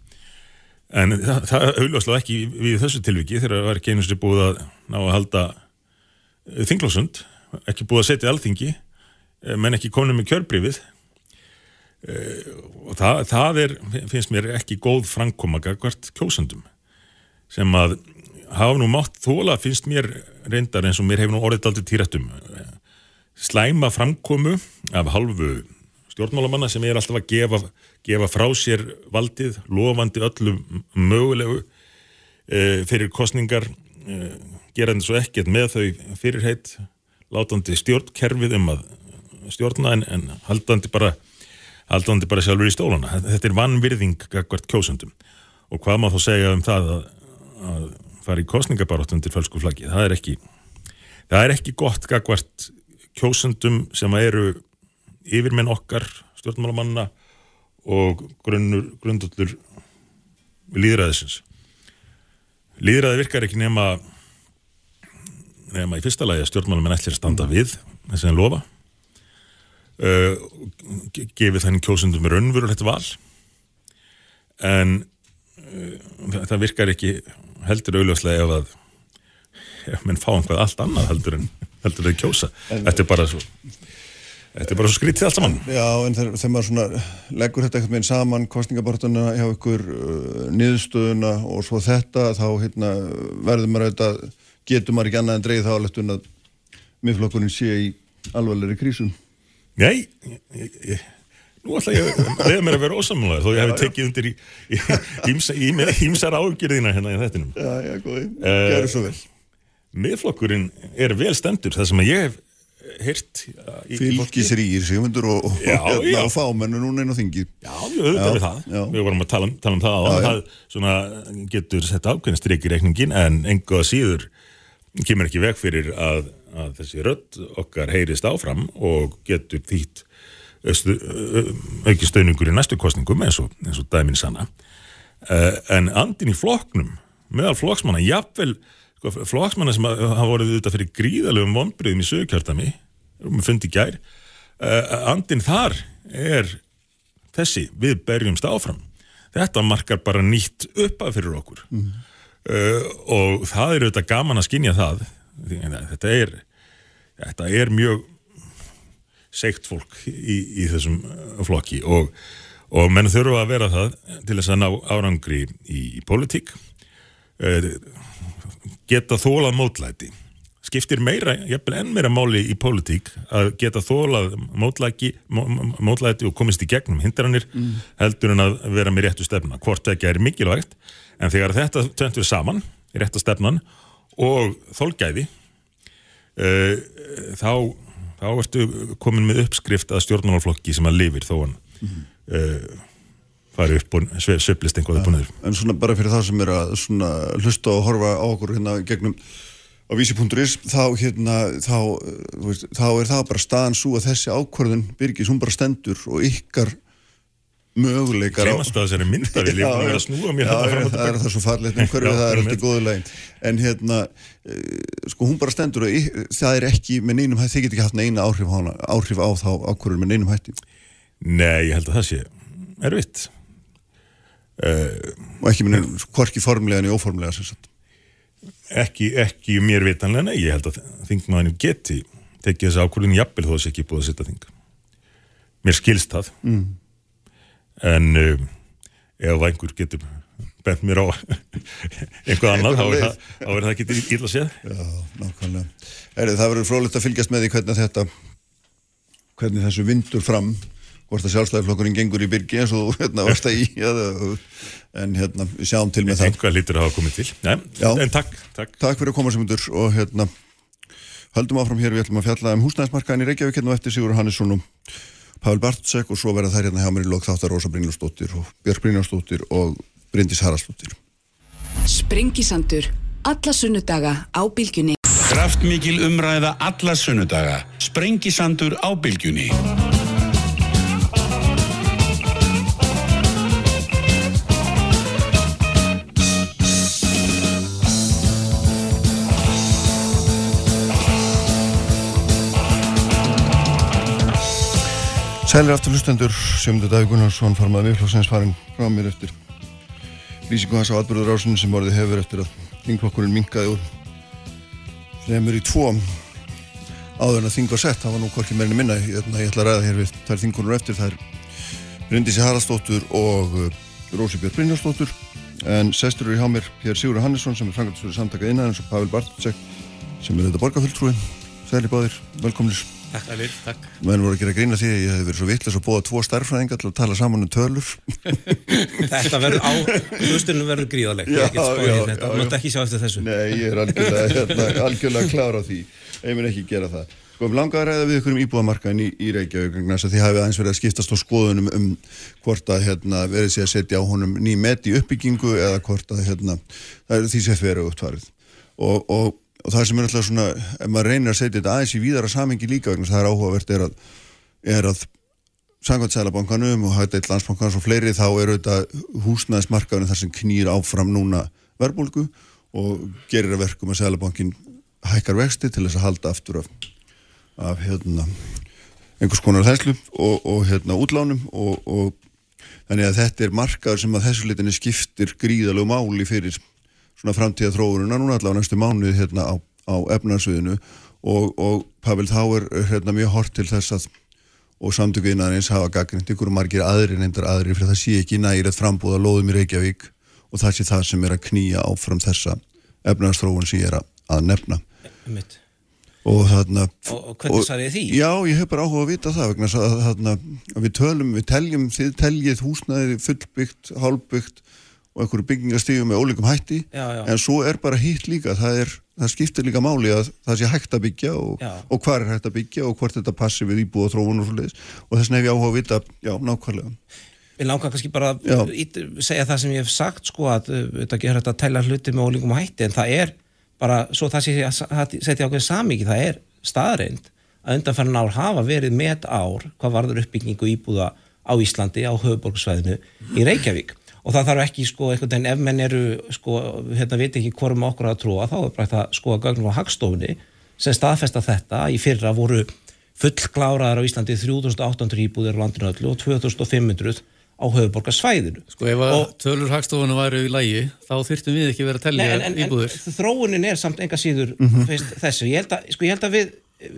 en það, það auðvitað ekki við þessu tilviki þegar það var ekki einu sem búið að ná að halda þinglósund, ekki búið að setja alþingi menn ekki konum með kjörbrifið Uh, og það, það er, finnst mér ekki góð framkoma hvert kjósandum sem að hafa nú mátt þóla finnst mér reyndar eins og mér hefur nú orðið aldrei týrættum slæma framkomu af halvu stjórnmálamanna sem er alltaf að gefa, gefa frá sér valdið, lofandi öllum mögulegu uh, fyrir kostningar uh, gerandi svo ekkert með þau fyrirheit látandi stjórnkerfið um að stjórna en, en haldandi bara aldandi bara sjálfur í stólana. Þetta er vannvirðing hvert kjósundum og hvað maður þá segja um það að, að fara í kostningabaróttum til fölsku flaggi. Það er ekki, það er ekki gott hvert kjósundum sem eru yfirmenn okkar, stjórnmálamanna og grundullur líðræðisins. Líðræði virkar ekki nema nema í fyrsta lagi að stjórnmálamenn ætlir að standa við þess að lofa uh, gefið þannig kjósundum raunverulegt val en uh, það virkar ekki heldur auðljóslega ef að ef mann fá einhvað allt annað heldur en heldur að kjósa þetta er bara svo þetta er bara svo skrítið allt saman Já, en þegar, þegar maður svona leggur þetta eitthvað með einn saman kostningabortuna hjá ykkur uh, niðurstöðuna og svo þetta þá hérna, verður maður auðvitað getur maður ekki annað en dreigð þá alveg að miðflokkurinn sé í alvarleiri krísum Nei, ég, ég, nú ætla ég að leiða mér að vera ósamlega þó ég hef tekið undir í, í, í ímsar ágjörðina hérna í þettinum. Já, já, góði, uh, gerur svo vel. miðflokkurinn er vel stendur það sem að ég hef fólki. Fylgisrýr, Sigmundur og, og, Já, hérna, já. og fámennu núna inn á þingi Já, við það. já. Við vorum að tala, um- tala um það og það svona, getur sett ákveðin strik í reikningin en engu að síður kemur ekki veg fyrir að, að þessi rödd okkar heyrist áfram og getur þýtt auki stöðningur í næstu kostningum eins og, eins og dæmin sanna. Uh, en andin í flokknum, meðal flokksmanna, jafnvel sko, flokksmanna sem hafa voruð auðvitað fyrir gríðalegum vonbriðum í sögkjartami, fundi gær, uh, andin þar er þessi, við berjumst áfram. Þetta markar bara nýtt uppað fyrir okkur uh, og það er auðvitað gaman að skinja það. Þetta er, þetta er mjög seikt fólk í, í þessum uh, flokki og, og menn þurfa að vera það til þess að ná árangri í, í pólitík uh, geta þólað mótlæti. Skiptir meira, jafnvel enn meira máli í pólitík að geta þólað mótlæki, mó, mó- mótlæti og komist í gegnum hindranir heldur en að vera með réttu stefna. Hvort ekki er mikilvægt en þegar þetta tventur saman, rétta stefnan og þolgæði uh, þá, þá ertu komin með uppskrift að stjórnmálaflokki sem að lifir þó hann uh, fari upp og sve- sveiflist einhvað upp og niður. En svona bara fyrir það sem er að svona hlusta og horfa á okkur hérna gegnum á vísi.is þá hérna þá, veist, þá er það bara staðan svo að þessi ákvörðun byrgis, hún bara stendur og ykkar möguleikar á Gleymast að þessari myndavél, ég er búin að snúa mér já, þarna já, fram og það er tilbaka. það svo farlegt um hverju það er einmitt. eftir góðu legin en hérna, uh, sko hún bara stendur og y- það er ekki með neinum hætti þið get ekki haft neina áhrif áhrif á þá ákvörðun með neinum hætti. Nei, ég held að það sé erfitt og ekki neinum, hvorki formlega en óformlega ekki, ekki mér vitanlega, nei, ég held að þingmaðinu geti tekið þessi ákvörðin jafnvel þó þessi ekki búið að setja þing. Mér skilst það. Mm. en uh, ef einhver getur bent mér á einhvað annað þá er það, ekki illa séð. Já, nákvæmlega. Eri, það verður frólægt að fylgjast með því hvernig þetta, hvernig þessu vindur fram, hvort að sjálfstæðiflokkurinn gengur í byrgi eins og hérna varst að í, en hérna, við sjáum til með það. einhvað lítur að hafa komið til Nei, en takk, takk Takk fyrir að koma sem undur og hérna, höldum áfram hér, við ætlum að fjalla um húsnæðismarkaðin í Reykjavík hérna á eftir Sigur Hannesson og Pavel Bartsek og svo verða þær hérna hjá mér í lok þáttar Rósa Brynjósdóttir og Björk Brynjósdóttir og Bryndís Haraldsdóttir. Sprengisandur. Alla sunnudaga á bylgjunni. Kraftmikil umræða alla sunnudaga. Sprengisandur á bylgjunni. Sælir aftur hlustendur, Sjömyndu Daví Gunnarsson farmaði miðflokksins farin frá mér eftir lýsingu hans á atbyrður ásinu sem orðið hefur eftir að þingflokkurinn minkaði úr fremur í tvo. Áður en að þing var sett, það var nú hvorki meirinni minna. Ég, ég ætla að ræða hér við þær þingunur eftir. Þær Bryndísi Haraldsdóttur og uh, Rósi Björn Brynjarsdóttur. En sestur eru hjá mér Pér Sigur Hannesson sem er frangatisverið samtaka innan og Pavel Bartsek sem er þetta borgarfulltrúi. Sæli báðir, velkomnir Takk, Ælir, takk. menn voru að gera grína því að ég hef verið svo vittlis að búa tvo starffræðingar til að tala saman um tölur. Þetta verður á, hlustunum verður gríðaleg. Já, Ég get spáð já, já, þú mátt ekki sjá eftir þessu. Nei, ég er algjörlega, hérna, algjörlega klára á því. Ég mun ekki gera það. Sko, við langar að ræða við ykkur um íbúðamarkaðin í, í Reykjavík þess að því hafið aðeins verið að skiptast á skoðunum um hvort að hérna, verið sé að setja á honum ný met í uppbyggingu eða hvort að hérna, það er því sem fyrir upptvarið og, og, og það sem er alltaf svona ef maður reynir að setja þetta aðeins í víðara samengi líka vegna það er áhugavert er að, er að Samkvæmt Sælabankanum og Hætteitt Landsbankans og fleiri þá eru þetta húsnæðismarkaðurinn þar sem knýr áfram núna verbulgu og gerir að verkum að Sælabankin hækkar vexti til þess að halda aftur af, af hérna, einhvers konar þæslu og, og hérna, útlánum og, og þannig að þetta er markaður sem að þessu litinni skiptir gríðalegu máli fyrir svona framtíða þróununa núna allavega næstu mánuði hérna á, á efnarsviðinu og, og Pavel þá er hérna mjög hort til þess að og samtöku innanins hafa gaggrind ykkur og margir aðrir nefndar aðrir fyrir það sé ekki nægilegt frambúða lóðum í Reykjavík og það sé það sem er að knýja áfram þessa efnaðarstróun sem ég er að, að nefna Mitt. og þarna Og, og hvernig ég því? Já, ég hef bara áhuga að vita það vegna að þarna að við tölum, við teljum þið teljið húsnæði fullbyggt, hálfbyggt og einhverju byggingastífum með ólíkum hætti Já, já. en svo er bara hitt líka það, er, það skiptir líka máli að það sé hægt að byggja og, og hvað er hægt að byggja og hvort þetta passi við íbúð og þróun og svo leiðis og þess vegna hef ég áhuga að vita, já, nákvæmlega. Við langar kannski bara að segja það sem ég hef sagt sko að uh, þetta gerir þetta að tæla hluti með ólíkum hætti en það er bara, svo það sé setja ákveðin samíki, það er staðreind að undanfærin ár hafa verið met ár hvað varður uppbyggingu íbúða á Íslandi, á höfuborgsvæðinu í Reykjavík og það þarf ekki sko einhvern veginn ef menn eru sko, hérna veit ekki hvorum okkur að trúa, þá er bara að sko að gögnum á hagstofunni sem staðfesta þetta. Í fyrra voru fullkláraðar á Íslandi 3800 íbúðir á landinu öllu og 2500 á höfuborgarsvæðinu Sko ef að Og- tölur hagstofunum væru í lægi þá þyrftum við ekki verið að Nei, telja en, þróunin er samt enga síður Mhm. veist, þessu, ég held, að, sko, ég held að við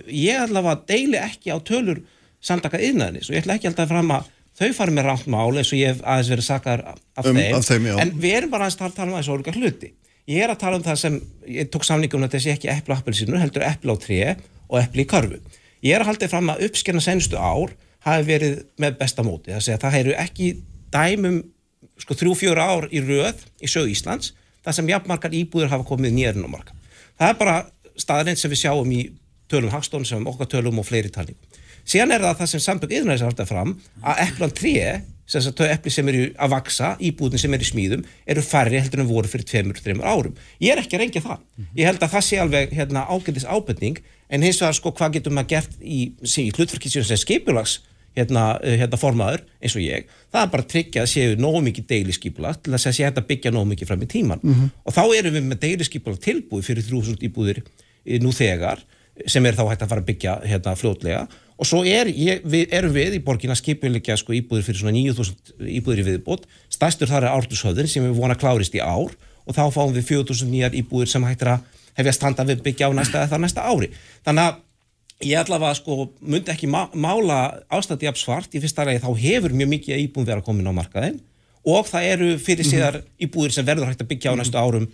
ég allavega deili ekki á tölur samtaka yðnaðinis og ég ætla ekki alltaf fram að þau fari með rámt mál eins og ég hef aðeins verið sakar af, Um, þeim, af þeim, en við erum bara aðeins að tala um aðeins ólíka hluti. Ég er að tala um það sem, ég tók samningum að þessi ekki á appelsinu, heldur epli á tré og epli í körfu. Ég er að halda fram að uppskerna senstu ár hafi verið með besta móti, það segja það eru ekki dæmum sko þrjú, fjóra ár í röð í sögu Íslands, það sem jafnmarkar íbúður hafa komið nýjarinn á marka. Það er bara staðrind sem við sjáum í tölum hagstofn sem okkar tölum og fleiri talningum. Síðan er það það sem sambögg yðnaðis að halda fram að eplan 3, sem þess að þau epli sem eru að vaksa, íbúðin sem eru í smíðum, eru færri heldur en voru fyrir tveimur, þreimur árum. Ég er ekki að reyngja það. Ég held að það sé alveg hérna, ágætis ábyrning, en hins vegar sko hvað getum maður gert í, í hlutverkisjónu sem skipulags hérna, eh, hérna formaður eins og ég, það er bara að tryggja að séu nógu mikið deilisskipulag til þess að sé hægt að byggja nógu mikið fram í tíman og þá erum við með deilisskipulag tilbúið fyrir 3000 íbúðir eh, nú þegar sem er þá hægt að fara að byggja hérna fljótlega og svo er, ég, við, erum við í borgin að skipulegja sko íbúðir fyrir svona 9000 íbúðir í viðbót, stærstur þar er ártushöfðin sem við vona klárist í ár og þá fáum við 4000 nýjar íbúðir sem hægt er að hefja standa við byggja á næsta, það næsta ári. Þannig að ég allavega sko myndi ekki má, mála ástæði af svart. Í fyrsta ræði þá hefur mjög mikið íbúðum verið að koma inn á markaðin og það eru fyrir síðar íbúðir sem verður hægt að byggja á næstu árum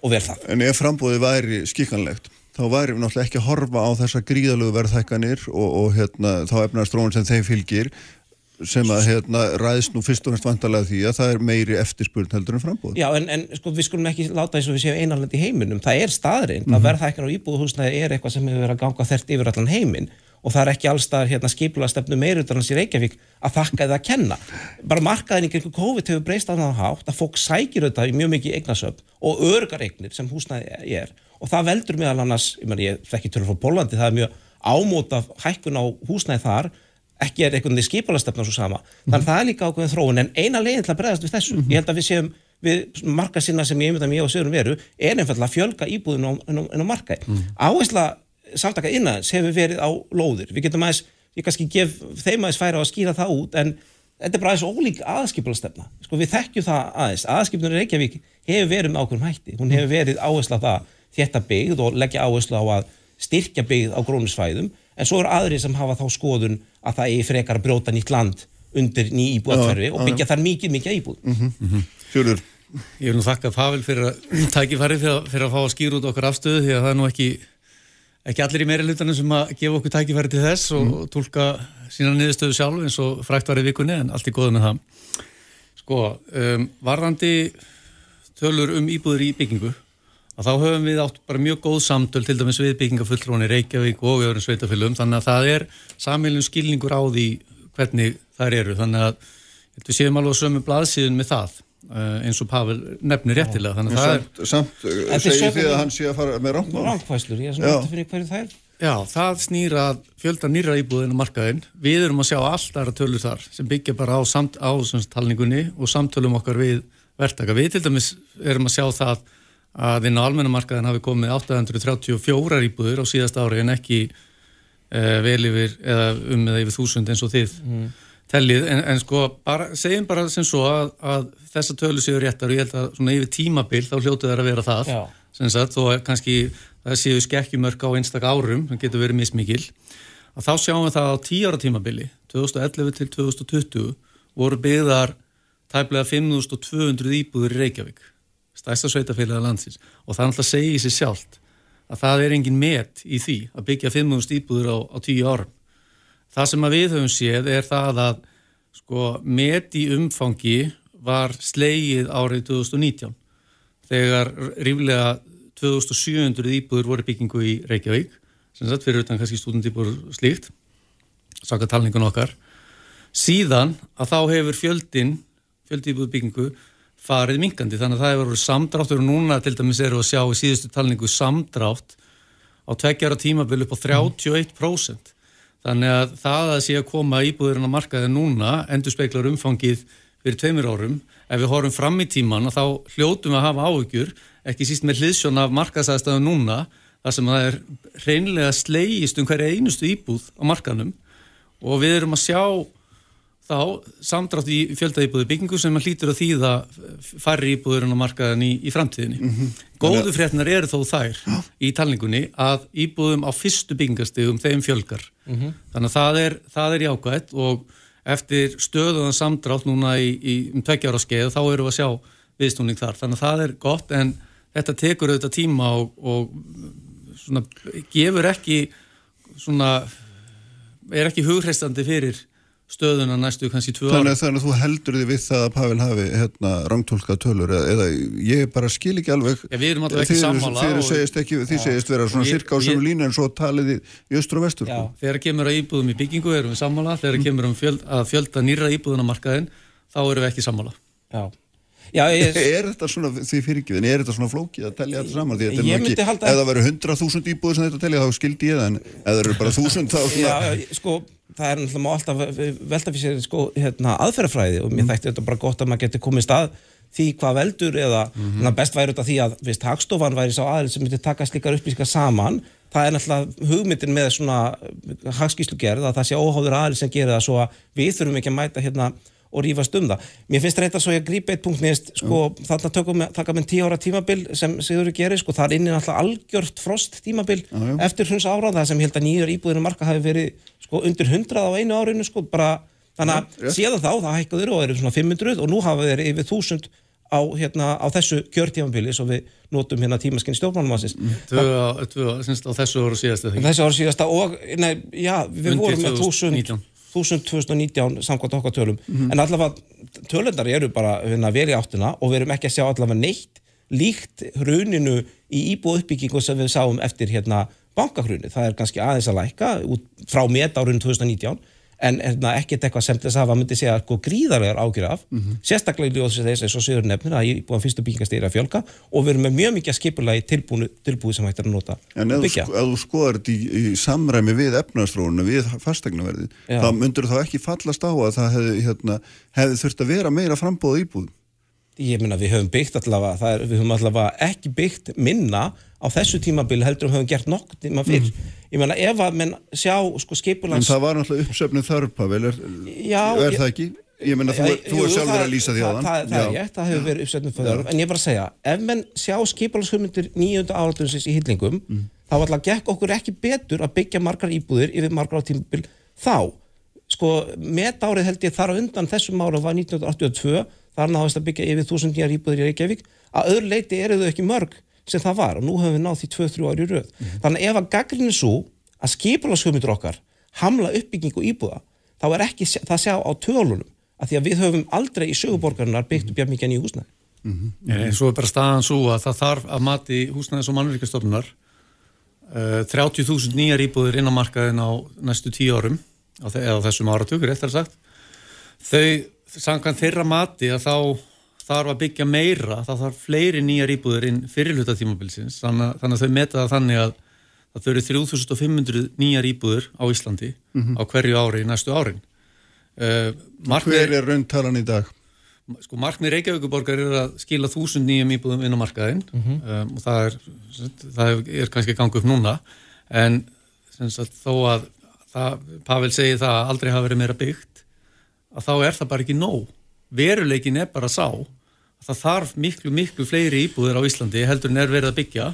og vel það. En ef frambóði væri skikkanlegt þá væri við náttúrulega ekki að horfa á þessa gríðalögu verðhækkanir og, og hérna, þá efnarstróun sem þeim fylgir sem að hérna, ræðist nú fyrst og næst vantarlega því að það er meiri eftirspurn heldur en frambóð. Já, en, en sko, við skulum ekki láta eins og við séum einanlandi í heiminum. Það er staðrind Mhm. að verðhækkan á íbúðuhúsnaði er eitthvað sem hefur verið að ganga þert yfir allan heiminn og það er ekki allstaðar hérna, skipulega stefnu meirutannans í Reykjavík að þakka eða að kenna. Bara markaðin í kringum COVID hefur breyst á það hátt að fólk sækir þetta í mjög mikið eignasöfn og örgar eignir sem húsnaði er og það veldur meðal annars, ég, meni, ég þekki tölur frá Pólandi, það er mjög ámóta hækkun á húsnaði þar. Ekki er einhvern veginn skipalastefna svo sama. Þannig að það er líka ákveðin þróun en eina leiðin til að bregðast við þessu, ég held að við séum við marka sinna sem ég myndi að ég og Sigurum veru er einfallega að fjölga íbúðin á, á, markaði. Mm. Áhersla samtaka innans hefur verið á lóðir. Við getum aðeins, ég kannski gef þeim aðeins færa á að skýra það út en þetta er bara aðeins ólík aðskipalastefna sko við þekkjum það aðeins, aðskipnur í Reykjavík hefur verið með ákveðum hætti. Hún hefur verið áhersla það þetta byggð og leggja áherslu á að styrkja byggð á grónusfæðum en svo eru aðri sem hafa þá skoðun að það eigi frekar að brjóta nýtt land undir ný íbúðatverfi Já, og byggja þar mikið mikið íbúð. Fjörður, Ég vil nú þakka Pavel fyrir að tækifæri fyrir, að- fyrir að fá að skýra út okkar afstöðu því að það er nú ekki, ekki allir í meiri hlutanum sem að gefa okkur tækifæri til þess og, og tólka sína niðurstöðu sjálf eins og frækt var í vikunni en allt er góð með það. Sko, um, varðandi tölur um íbúður í byggingu að þá höfum við átt bara mjög góð samtöl til dæmis við byggingafulltróni Reykjavík og öðrum sveitafélum þannig að það er sammeilin skilningur á því hvernig þær eru þannig að við séum alveg sömu blaðsíðun með það uh, eins og Pavel nefnir réttilega þannig að það er samt, samt uh, segir þið að hann sé að fara með rámál. ránkvæslur, ég er svona eftir fyrir hverju það er Já, það snýra fjölda nýra íbúðin á markaðin. Við erum að sjá allt aðra tölur þar sem byggja bara á, samt, á talningunni og samtölum okkar við verktaka. Við til dæmis erum að sjá það að inn á almennamarkaðin hafi komið 834 íbúður á síðast ári en ekki uh, vel yfir eða um eða yfir þúsund eins og þið tellið. En, en sko, bara, segjum bara sem svo að, að þessa tölu séu réttar og ég held að svona yfir tímabil þá hljótu þær að vera það Já. sem sagt, þó kannski það séu skekkjumörk á einstak árum, það getur verið mismikil, að þá sjáum við það á 10 ára tímabili, 2011 til 2020, voru byggðar tæplega 5200 íbúður í Reykjavík, stærsta sveitafélaga landsins, og það er alltaf að segja í sig sjálft að það er engin met í því að byggja 500 íbúður á, á 10 árum. Það sem við höfum séð er það að sko, met í umfangi var slegið árið 2019 þegar ríflega 2700 íbúður voru byggingu í Reykjavík sem sagt fyrir utan kannski stúdendýbúður slíkt saka talningun okkar síðan að þá hefur fjöldin fjöldi íbúður byggingu farið minkandi þannig að það hefur verið samdráttur og núna til dæmis eru að sjá í síðustu talningu samdrátt á tveggjara tímabil upp á 31% þannig að það að sé að koma íbúðurinn á markaði núna endur speiklar umfangið fyrir tveimur árum. Ef við horfum fram í tíman og þá hljótum við að hafa áhugjur ekki síst með hliðsjón af markaðsæðstöðu núna þar sem það er reynlega slegist um hverja einustu íbúð á markanum og við erum að sjá þá samdrátt í fjöldaýbúðu byggingu sem hlýtur að þýða færri íbúðurinn á markaðin í, í framtíðinni. Mm -hmm. Góðu frétnar eru þó þær í talningunni að íbúðum á fyrstu byggingastegum þeim fjölgar. Mm -hmm. Þannig að það er, það er jákvægt og eftir stöðuðan samdrátt núna í, í um tveggjára skeið þá eru við að sjá viðstúning þar. Þannig að það er gott en þetta tekur auðvitað tíma og, og svona, gefur ekki svona, er ekki hugreistandi fyrir stöðuna næstu kannski tvö ári. Þannig að þú heldur því við það að Pavel hafi hérna rangtólka tölur eða, eða ég bara skil ekki alveg ja, Við erum alltaf ekki sammála Þið segist, ekki, þið segist vera svona cirka á sömu línu en svo talið í östur og vestur Já, sko. þegar kemur að íbúðum í byggingu erum við sammála þegar mm. kemur um fjöld, að fjölda nýra íbúðunamarkaðin þá erum við ekki sammála Já Já, ég... Er þetta svona, því fyrir ekki, en er þetta svona flókið að tellja þetta saman? Þetta er ekki, halda... ef það verður 100.000 íbúður sem þetta tellja þá skildi ég það, en ef það eru bara 1000 þá svona... Já, sko, það er náttúrulega alltaf velta fyrir sér sko, hérna, aðferðafræði og mér mm. þætti þetta bara gott að maður geti komið stað því hvað veldur eða mm -hmm. best væri þetta því að viðst, hagstofan væri sá aðeins sem myndi taka slikar upplýsingar saman það er náttúrulega hugmyndin með svona hagskíslugerð að það sé óháður aðeins sem gerir það svo að við þurfum ekki að mæta hérna og rífast um það. Mér finnst reynda svo ég að grípa eitt punkt nýst, sko, mm. þarna tökum við taka með tíu ára tímabil sem Sigurður gerir sko, það er inni náttúrulega algjört frost tímabil mm. eftir hruns ára, það sem held að nýjur íbúðinu marka hafi verið sko undir 100 á einu árinu, sko, bara þannig að mm. síðan þá, það hækkaður og eru svona 500 og nú hafa þeir yfir 1000 á, hérna, á þessu kjörtímabili svo við notum hérna tímaskinn stjórnmálum Tvö á þessu ára síðasta Þessu ára síðasta og, nei, já, við vorum með 1000 2019 samkvæmt okkar tölum. Mm -hmm. en allavega tölundar eru bara hérna, vel í áttina og við erum ekki að sjá allavega neitt líkt hruninu í íbúð uppbyggingu sem við sáum eftir hérna bankahruni, það er kannski aðeins að læka út frá met árunum 2019 en hérna, ekkert eitthvað sem þess að hafa myndi segja sko, gríðarlegar ágjur af mm -hmm. sérstaklega í ljóðs þess að Sjöður nefnir að ég búið að fyrstu byggingastýri að fjölka og við erum með mjög mikið skipulagi tilbúið sem hægt er að nota En ef þú skoðar þetta í, í samræmi við efnaðstrónu, við fastegnaverði þá myndur þá ekki fallast á að það hefði, hérna, hefði þurft að vera meira frambóð íbúð Ég minna við höfum byggt allavega, er, við höfum allavega ekki byggt minna á þessu tímabili heldur um höfum gert nokk tíma fyrr. Mm. Ég meina ef að menn sjá sko skipulans... En það var náttúrulega uppsöfnið þörpa, vel, er, Já, er það ekki? Ég meina þú, þú er sjálfur að lýsa því á þann. Það, það, það það hefur verið uppsöfnið þörpa, en ég bara segja, ef menn sjá skipulashugmyndir nýjönda áratunnsins í hillingum, mm. þá alltaf gekk okkur ekki betur að byggja margar íbúðir yfir margar á tímabil þá. Sko, met árið held ég þar á undan þessum ára var 1982, þar náðist að byggja yfir þúsund nýjar íbúðir í Reykjavík, að öðru leiti eru þau ekki mörg sem það var og nú höfum við náð því 2-3 ári rauð. Mm -hmm. Þannig ef að gaggrinu svo að skipularskömyndur okkar hamla uppbyggingu íbúða, þá er ekki það sjá á tölunum að því að við höfum aldrei í söguborgarinnar byggt upp jafn mikið nýju húsnæði. Mm -hmm. En svo er bara staðan svo að það þarf að mati húsnæðis og mannverkastofnunar uh, 30.000 nýjar íbúðir inn á markaðin á næstu tíu árum eða þessum áratökur, eftir að sagt þau, sangan þeirra mati að þá þarf að byggja meira, það þarf fleiri nýjar íbúður inn fyrirluta tímabilsins þannig, þannig að þau meta það þannig að það þau eru 3500 nýjar íbúður á Íslandi mm -hmm. á hverju ári í næstu árin uh, markmið, Hver er rauntalan í dag? Sko markmið Reykjavíkuborgar er að skila þúsund nýjum íbúðum inn á markaðin mm -hmm. um, og það er, það er kannski gangu upp núna en sagt, þó að það, Pavel segi það að aldrei hafa verið meira byggt að þá er það bara ekki nóg. Veruleikin er bara sá það þarf miklu, miklu fleiri íbúðir á Íslandi heldur en er verið að byggja.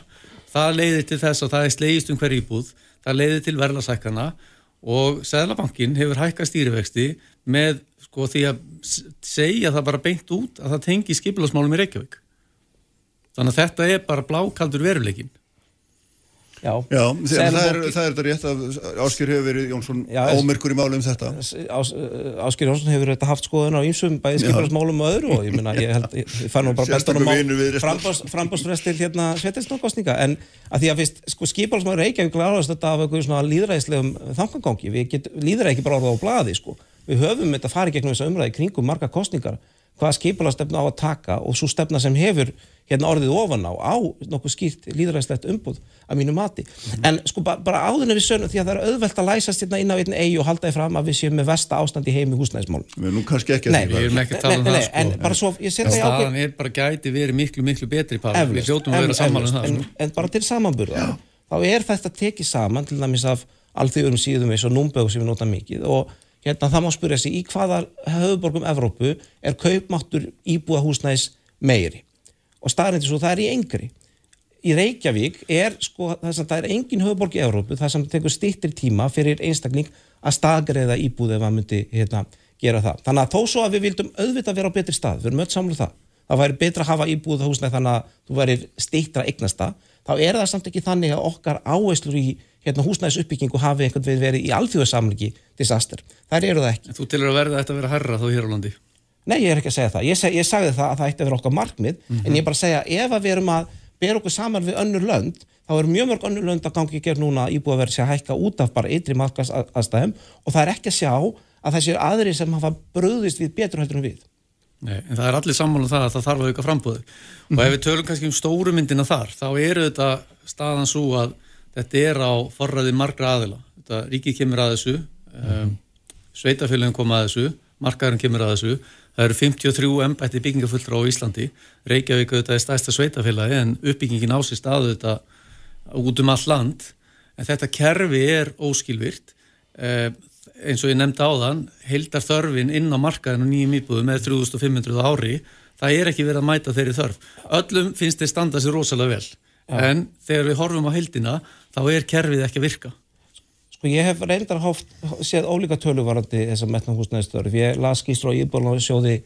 Það leiðir til þess að það er slegist um hver íbúð það leiðir til verðlasækana og Sæðlabankin hefur hækka stýrivexti með sko því að segja það bara beint út að það tengi skipilagsmálum í Reykjavík. Þannig að þetta er bara blákaldur veruleikin Já, Já, það, er, það er þetta rétt að Áskir hefur verið Jónsson Já, ómyrkur í máli um þetta. Ás, Áskir Jónsson hefur þetta haft skoðun á ýmsum bæði skipularsmálum og öðru og ég meina, ég held, ég fær nú bara Sérstakur bestunum vinur Viðreisnar. á frambásfrest til hérna sveitinsnókostninga en að því að fyrst, sko, skipularsmál Reykjavík klárast þetta af eitthvað svona líðræðislegum þangangangi, við líðræði ekki bara orða á blaði, sko, við höfum þetta farið gegnum þessa umræði kringum marga kostningar hvaða skipularsstefna á að taka og svo stefna sem hefur hérna orðið ofan á á nokkuð skýrt líðræðislegt umbúð að mínu mati, en sko ba bara áðurinn við sönum því að það er auðvelt að læsast hérna inn á einn eigi og halda því fram að við séum með versta ástand í heimi húsnæðismálum Við erum nú kannski ekki að Nei, því Við erum ekki að tala um Nei, það, nei, sko. en bara svo, ég set það í ákveð Staðan er bara gæti verið miklu, miklu betri Páll. Við hljótum að vera sammála um það. en, sko. en bara til samanburða þá er þetta tekið saman til dæmis af alþjóðum síðum eins og Númbögu sem við nota mikið og hérna það má spyrja sig í hvaða höfuborgum Evrópu er kaupmáttur íbúa húsnæðis meiri og staðrindir svo það er í engri í Reykjavík er sko þess að það er engin höfuborg í Evrópu það sem tekur stýttir tíma fyrir einstakling að staðgreða íbúð ef maður myndi hérna, gera það. Þannig að þó svo að við vildum auðvitað vera á betri stað, við erum öll samlega það það væri betra að hafa íbúð á húsnæði þannig að þú væri stýttra eignasta þá er það samt ekki þannig að okkar áherslur í hérna, húsnæðisuppbyggingu hafi einhvern veginn verið í alþjóðasamlingi disaster. Það eru það ekki. En Þú tilur að verða þetta að vera herra þá hér á landi. Nei, ég er ekki að segja það. Ég, seg, ég sagði það að það ætti að vera okkar markmið, en ég er bara að segja ef að við erum að bera okkur saman við önnur lönd, þá eru mjög mörg önnur lönd að gangi gerð núna íbúið að vera sér að hækka út af bara ytri markas aðstæðum og það er ekki að sjá að séu aðri sem hafa bröðist við betur heldur en við. Nei, en það er allir sammála um það að það þarf að auka frambúði. Og ef við tölum kannski um stóru myndina þar, þá eru þetta staðan svo að þetta er á forræði margra aðila. Þetta ríkið kemur að þessu, um, sveitafélagin koma að þessu, markaðurinn kemur að þessu. Það eru 53 embætti byggingafulltra á Íslandi. Reykjavík auðvitað er stærsta sveitafélagi en uppbyggingin á sér staðu þetta út um all land. En þetta kerfi er óskilvirt. Uh, eins og ég nefndi á þann, heildar þörfin inn á markaðinu nýjum íbúðum með 3500 á ári, það er ekki verið að mæta þeirri þörf. Öllum finnst þeir standa sér rosalega vel, en þegar við horfum á heildina, þá er kerfið ekki að virka. Sko ég hef reyndar hóft, séð ólíka töluvarandi þessar metna húsnæðistörf. Ég las skýstur á íbúðan sjóði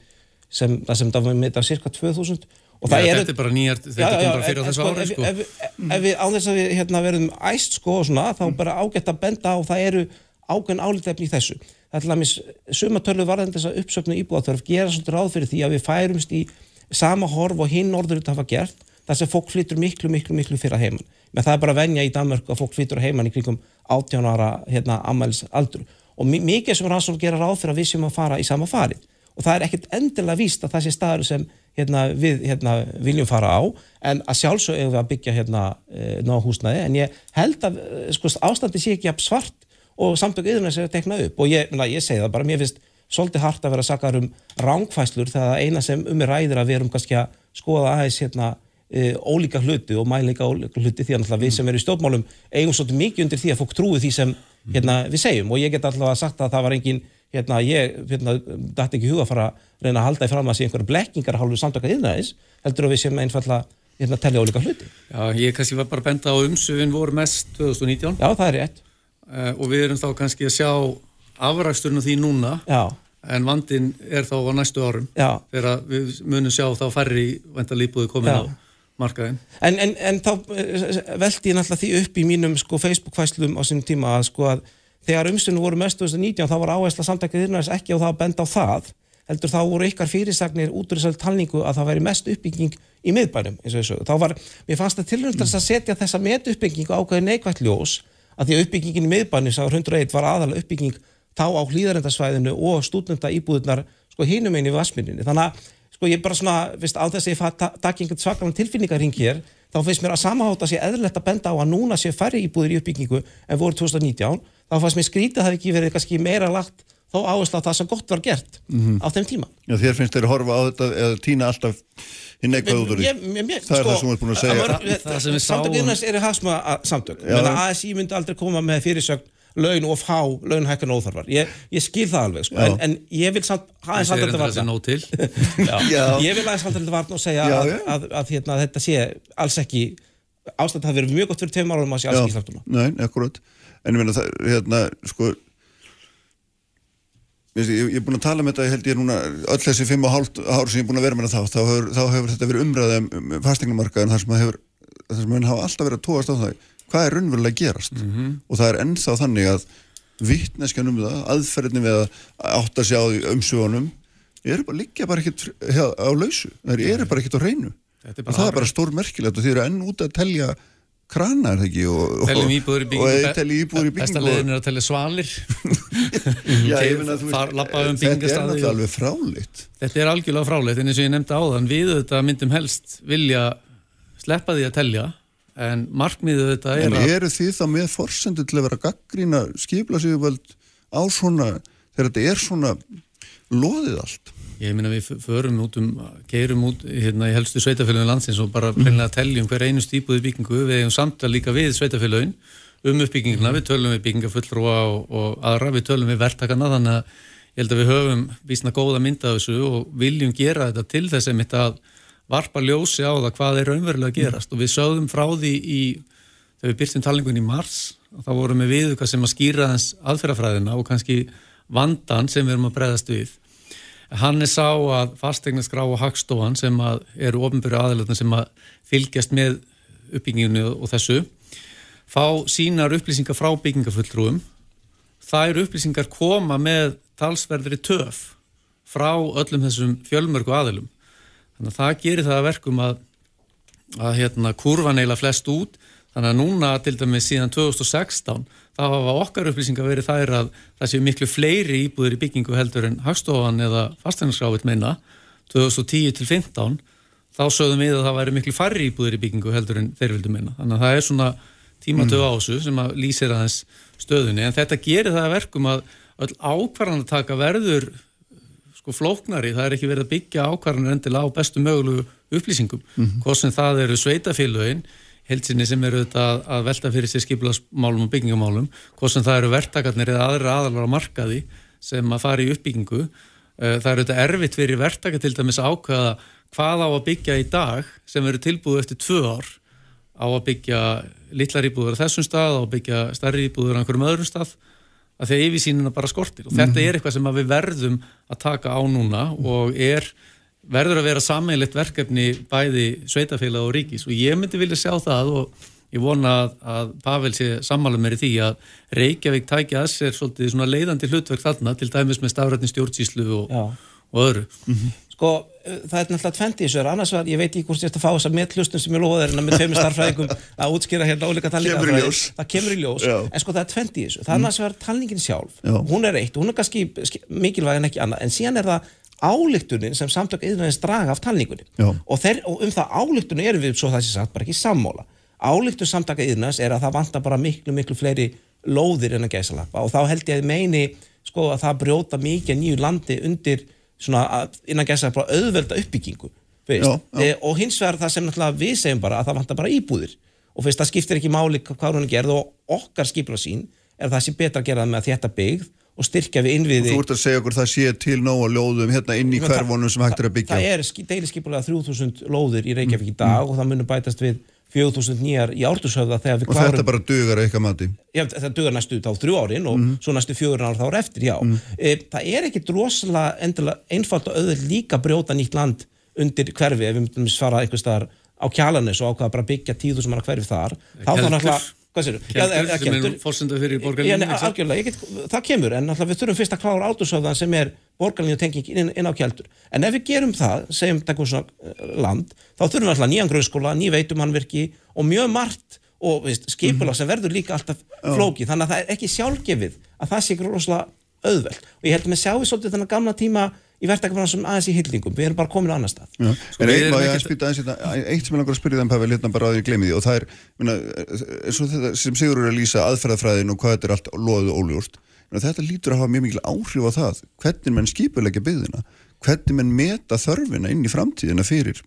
sem, sem það var mitt af cirka 2000 og það Já, eru- þetta er bara nýjar, þetta er bara fyrir á þessu sko, ári, sko. ef, ef, ef við á þess að við hérna, verðum æst sko og svona, þá bara ágætt að benda á það eru ágæn álítefni í þessu. Það er til dæmis sumatölu varðandi þess að uppsöfnu íbúðaþörf gera svolítið ráð fyrir því að við færumst í sama horf og hinn orður þetta hafa gert þar sem fólk flyttur miklu, miklu, miklu fyrir að heiman. Men það er bara venja í Danmörku að fólk flyttur að heiman í kringum 18 ára hérna, ammælis aldur. Og mi- mikið sem rannsókn gera ráð fyrir að við séum að fara í sama farið. Og það er ekkert endilega víst að það sé staður sem hérna, við hérna, viljum fara á en að sjálfsög eigum við að byggja hérna, e, ná húsnæði en ég held að e, sko, ástandi sé ekki svart og samtök yðurna sér að tekna upp og ég, ég segi það bara, mér finnst svolítið hart að vera að sakka um rángfæslur þegar það eina sem um er ræðir að við erum kannski að skoða aðeins hérna, e, ólíka hluti og mæleika ólíka hluti því að við sem erum í stjórnmálum eigum svolítið mikið undir því að fólk trúi því sem hérna, við segjum og ég get allavega sagt að það var engin hérna, ég hérna, dætti ekki huga að fara að reyna að halda í fram að sé einhverja blekkingar hálfu samtaka yðnaðis, heldur að við séum einfalla hérna, telja ólíka hluti. Já, ég kannski var bara benda á umsöfin voru mest 2019 Já, það er rétt. uh, og við erum þá kannski að sjá afræksturinn á því núna Já, en vandin er þá á næstu árum já. þegar við munum sjá þá færri vendalíbúði komin Já. á markaðin. En, en, en þá eh, velti ég náttúrulega því upp í mínum sko, Facebook-fæslum á sínum tíma að sko að þegar umstunum voru mest 2019 þá var áhersla samtækið þyrnaðis ekki á það að benda á það heldur þá voru ykkar fyrirsagnir út úr þessari talningu að það væri mest uppbygging í miðbænum eins og þessu. Þá var, mér fannst það tilhörndast að setja þessa metuppbyggingu ákveði neikvægt ljós að því að uppbyggingin í miðbænum sá 101 var aðalega uppbygging þá á hlýðarendasvæðinu og stúdnenda íbúðunar sko hinum einu í Vassmyndinni. Þannig að sko ég bara svona, veist, á þess að ég takk einhvern svakalan tilfinningarring hér, þá finnst mér að samaháta sé eðlilegt að benda á að núna sé færri íbúðir í uppbyggingu en voru 2019, þá fannst mér skrítið að það ekki verið kannski meira lagt þó áherslu á það sem gott var gert á þeim tíma. Já, þér finnst þeir að horfa á þetta eða týna alltaf hinn eitthvað út úr því Það er sko, það sem þú ert búin að segja. mörg- Það- það sem við Samtök sáum- innast eru hagsma samtök Já. menn að ASI myndi aldrei koma með fyrirsögn laun og fá launhækkan óþarfar. Ég, ég skil það alveg sko. En, en ég vil samt Það aðeins halda þetta varna og segja Já, að, já. að, að, hérna, þetta sé alls ekki ástætt hafi verið mjög gott fyrir tveim árum að sé alls ekki sláttum Nei, akkurat. En ég meina það, hérna, sko Ég, ég, ég er búin að tala með þetta, ég held ég núna öll þessi fimm og hálft ár sem ég er búin að vera með það þá, þá, hefur, þá hefur þetta verið umræða um, um fastegnumarkaðin þar sem að hefur þar sem hann hafa alltaf verið að tóast á það hvað er raunverulega að gerast? Og það er ennþá þannig að vittneskjan um það, aðferðinni við að átta sig á umsögunum eru bara, liggja bara ekkert á lausu, þeir eru bara ekkert á er og það er bara stór merkilegt og þeir eru enn út að telja krana það ekki? Teljum íbúður í byggingu. telja íbúður í Besta byggingu leiðin er að telja svalir. Já, ég meina, þú veist, um þetta er náttúrulega alveg fráleitt. Þetta er algjörlega fráleitt en eins og ég nefndi áðan við þetta myndum helst vilja sleppa því að telja en markmiðið þetta er En að eru þið þá með forsendu til að vera gaggrína skipla sig á svona, þegar þetta er svona loðið allt? ég meina við förum út um keirum út hérna í helstu sveitafélagin landsins og bara reynilega teljum hver einu stípuð í byggingu við hefum samtal líka við sveitafélagin um uppbygginguna, við tölum við byggingafullrúa og, og aðra, við tölum við verktakana þannig að ég held að við höfum vísna góða mynda af þessu og viljum gera þetta til þess að varpa ljósi á það hvað er raunverulega að gerast. Og við sögðum frá því í þegar við byrjum talingun í mars þá vorum við við hvað sem að skýra þess aðferðafræðina og kannski vandan sem við erum að breyðast við. Hann er sá að fastegnarskrá og hagstofan sem að eru ofnbyrju aðalatna sem að fylgjast með uppbygginginu og þessu fá sínar upplýsingar frá byggingafulltrúum þær upplýsingar koma með talsverðri töf frá öllum þessum fjölmörgu aðilum þannig að það gerir það að verkum að, að hérna, kurvan eiginlega flest út. Þannig að núna til dæmis síðan 2016 þá hafa okkar upplýsingar verið þær að það séu miklu fleiri íbúðir í byggingu heldur en hagstofan eða fasteignarskrávit meina 2010 til 15 þá sögðum við að það væri miklu færri íbúðir í byggingu heldur en þeir vildu meina þannig að það er svona tímatöð á þessu sem að lýsir aðeins stöðunni. En þetta gerir það að verkum að öll ákvarðan að taka verður sko flóknari, það er ekki verið að byggja ákvarðanir endilega á bestu mögulegu upplýsingum, hvort sem það eru sveitafélögin, heilsinni sem eru þetta að, velta fyrir sér skipilagsmálum og byggingamálum, hvort sem það eru verktakarnir eða aðra aðalar á markaði sem að fara í uppbyggingu Eh, það eru þetta erfitt fyrir verktaka til dæmis að ákveða hvað á að byggja í dag sem eru tilbúið eftir tvö ár. Á að byggja litlar íbúður á þessum stað, á að byggja stærri íbúður á einhverjum öðrum stað að því að yfirsýnina bara skortir. Og þetta er eitthvað sem við verðum að taka á núna og er verður að vera sammeilegt verkefni bæði sveitafélag og ríkis. Og ég myndi vilja sjá það og ég vona að, að Pavel sé sammála mér í því að Reykjavík tækja að sér svolítið svona leiðandi hlutverk þarna til dæmis með stafrætni stjórnsýslu og, og öðru Sko, uh, það er náttúrulega tventi í þessu. Annars var, ég veit ekki hvort ég ætti að fá þess að með hlustum sem ég þér en með tveimur starfræðingum að útskýra hérna ólíka talninga það kemur í ljós, Já. en sko það er tventi í þessu. Það er annars var talningin sjálf, Já. hún er eitt hún er kannski sk- mikilvæg en ekki annað. En síðan er það álíktunin sem samtök yðnaðins draga af talningunni. Og, þeir, og um það álíktunin erum við svo það sé sagt bara ekki sammála. Álíktun samtaka yðnaðins er að það vantar bara miklu miklu fleiri lóðir en að gæsalappa. Og þá held ég að meini sko að það brjóta mikið nýju landi undir svona innan gæsa bara auðvelda uppbyggingu veist? Já, já. E, og hins vegar það sem náttúrulega við segjum bara að það vantar bara íbúðir og fyrst það skiptir ekki máli hvað hún er gerð og okkar skipla sín er að það sé betra að gera það með að þetta byggð og styrkja við innviði Þú ert að segja okkur það sé til nóg að ljóðum hérna inn í Men það- hverfunum sem hægt er að byggja það er deilisskipulega 3000 lóðir í Reykjavík í dag og það munur bætast við 4000 nýjar í ártushöfða þegar við og þetta bara dugar eitthvað mati já, það dugar næstu þá þrjú árin og svo næstu fjögur ár þá er eftir, já. E, það er ekki rosalega einfalt og auðvitað líka brjóta nýtt land undir hverfi ef við myndum svara einhvers staðar á kjálanis og ákvaða bara byggja tíðu sem er að hverfi þar. Þá þarf náttúrulega, hvað sér Keldur sem er fórsenda fyrir Já, borgarlínu algjörlega, ég get, það kemur en náttúrulega við þurfum fyrst að klára átursöfðan sem er borgarlínu tenging inn, inn á kjeldur en ef við gerum það, segjum takkum svona eh, land, þá þurfum við alltaf nýjan grunnskóla ný veitumannverki og mjög margt og veist, skipula sem verður líka alltaf flóki, þannig að það er ekki sjálfgefið að það sé ekki rosalega auðvelt. Og ég held að með sjáum við svolítið þennan gamla tíma í verktakafræðan aðeins í hyllingum, við erum bara komin á annar stað. Já. Sko, en eitt ég ekkert- aðeins hérna, eitt sem ég langar að spyrja þeim Pavel hérna bara á því gleymi því og það er minna, sem Sigur er að lýsa aðferðafræðin og hvað þetta er allt loðið og minna, þetta lítur að hafa mjög mikil áhrif á það hvernig menn skipulegja byggðina hvernig menn meta þörfina inn í framtíðina fyrir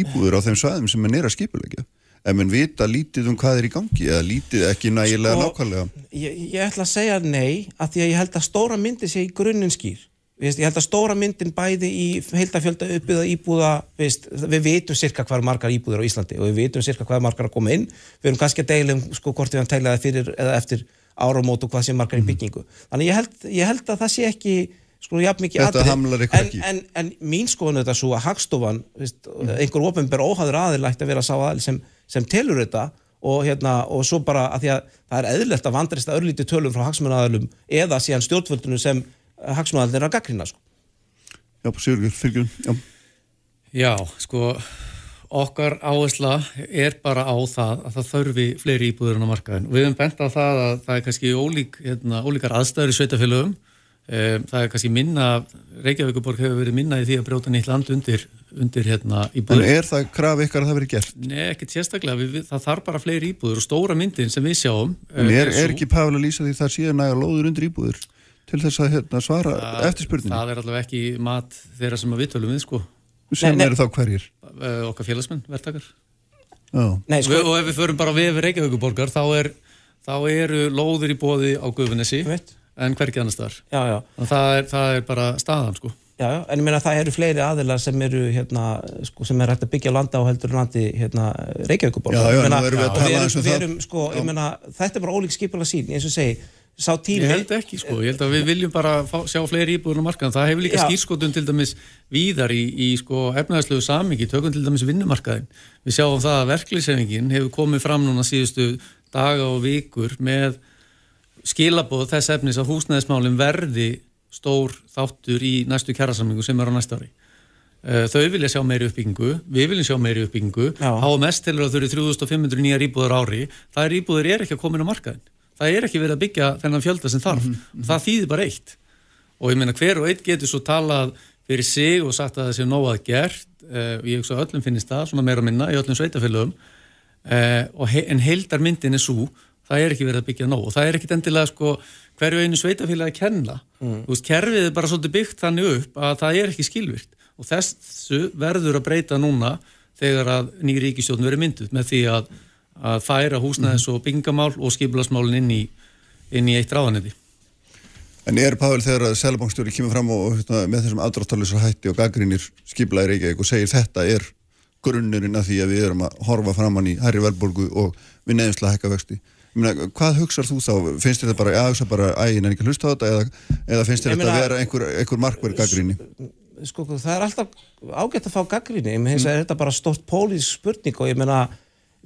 íbúður á þeim svæðum sem menn er að skipulegja ef menn vita lítið um hvað er í gangi eða lítið ekki nægilega Sko, nákvæmlega. ég, ég ætla að segja nei af því að ég held að stóra myndin sé í grunninn skýr Veist, ég held að stóra myndin bæði í heildafjölda uppbyggða íbúða veist, við vitum cirka hvað er margar íbúður á Íslandi og við vitum cirka hvað er margar að koma inn. Við erum kannski að deila um sko, hvort við hann tæla það fyrir eða eftir áramót og hvað sé margar Mhm. í byggingu. Þannig ég held, ég held að það sé ekki sko jafn mikið ykkur en, en, en mín skoðan þetta svo að hagstofan veist, einhver ofinber óhæður aðil ætti að vera sá aðil sem, sem telur þetta og, hérna, og svo bara að að það er eðlert að vandrista örlítið tölum frá hagsmunnaðalum eða síðan stjórnvöldunum sem hagsmunnaðalum er að gaggrina sko. Já, Sigurður, fylgjum, já. Já, sko, okkar áhersla er bara á það að það þörfi fleiri íbúður en á markaðin. Við höfum bent á það að það er kannski ólík, hérna, ólíkar aðstæður í sveitafélögum. Um, það er kannski minna, Reykjavíkuborg hefur verið minna í því að brjóta nýtt land undir, undir hérna, En íbúður. er það kraf ykkar að það verið gert? Nei, ekkert sérstaklega, við, við, það þarf bara fleiri íbúður og stóra myndin sem við sjáum. En eh, er, er ekki að lýsa því það síðan næga lóður undir íbúður til þess að hérna, svara Það- eftirspurninni? Það er allavega ekki mat þeirra sem að við tölum við, sko, Sem Nei, nei. eru þá hverjir? Eh, okkar félagsmenn, verktakar. Já. Nei, sko, Við, og ef við förum bara við Reykjavíkuborgar þá, er, þá eru lóður í bóði á veit. en hvergi annars þar. já, já, Það er, það er bara staðan sko. já, já, en ég meina það eru fleiri aðilar sem eru hérna, sko, sem er hægt að byggja landa á heldur landi hérna, Reykjavíkuborg Já, já, Ég meina, nú erum við að og tala við aðeins um erum, við það. sko, ég meina, þetta er bara ólík skipulega sín eins og segi, sá tími Ég held ekki sko, ég held að við viljum bara fá, sjá fleiri íbúður á markaðan. Það hefur líka Já. skýrskotun til dæmis víðar í, í sko efnaðarslegu samingi, tökum til dæmis vinnumarkaðin. Við sjáum það að verklýsefingin hefur komið fram núna síðustu daga og vikur með skilabóð þess efnis að húsnæðismálin verði stór þáttur í næstu kjærasamlingu sem er á næsta ári. Eh, Þau vilja sjá meiri uppbyggingu, við viljum sjá meiri uppbyggingu. HMS telur að þau eru 3500 nýjar íbúður ári, það er íbúður er ekki að koma inn á markaðin. Það er ekki verið að byggja þennan fjölda sem þarf. Það þýðir bara eitt. Og ég meina hver og eitt getur svo talað fyrir sig og sagt að það sé nóg að gert, uh, ég hugsa að öllum finnist það, svona meira og minna, í öllum sveitafélögum, he en heildarmyndin er svo, það er ekki verið að byggja nóg og það er ekkit endilega sko hverju einu sveitafélagi að kenna. Þú veist, kerfið er bara svolítið byggt þannig upp að það er ekki skilvirt og þessu verður að breyta núna þegar að nýri ríkistjórn verið mynduð með því að, að færa húsnæðis og byggingamál og skipulasmálin inn í, inn í eitt ráðanetti. En er Pavel þegar að Sælabankstjóri kemur fram og hérna, með þessum aðdráttalisa hætti og gaggrínir skiplaði Reykjavík og segir þetta er grunnurinn að því að við erum að horfa framann í hærri verðborgu og við neðumslega hækka vexti. Meina, hvað hugsar þú þá? Finnst þér þetta bara, já, hugsa bara, æ, ég nefnir ekki að hlusta á þetta eða, eða finnst þetta að vera einhver, einhver markverð gaggríni? sko, það er alltaf ágætt að fá gaggrinni, ég meina, er þetta bara stórt pólísk spurning og ég meina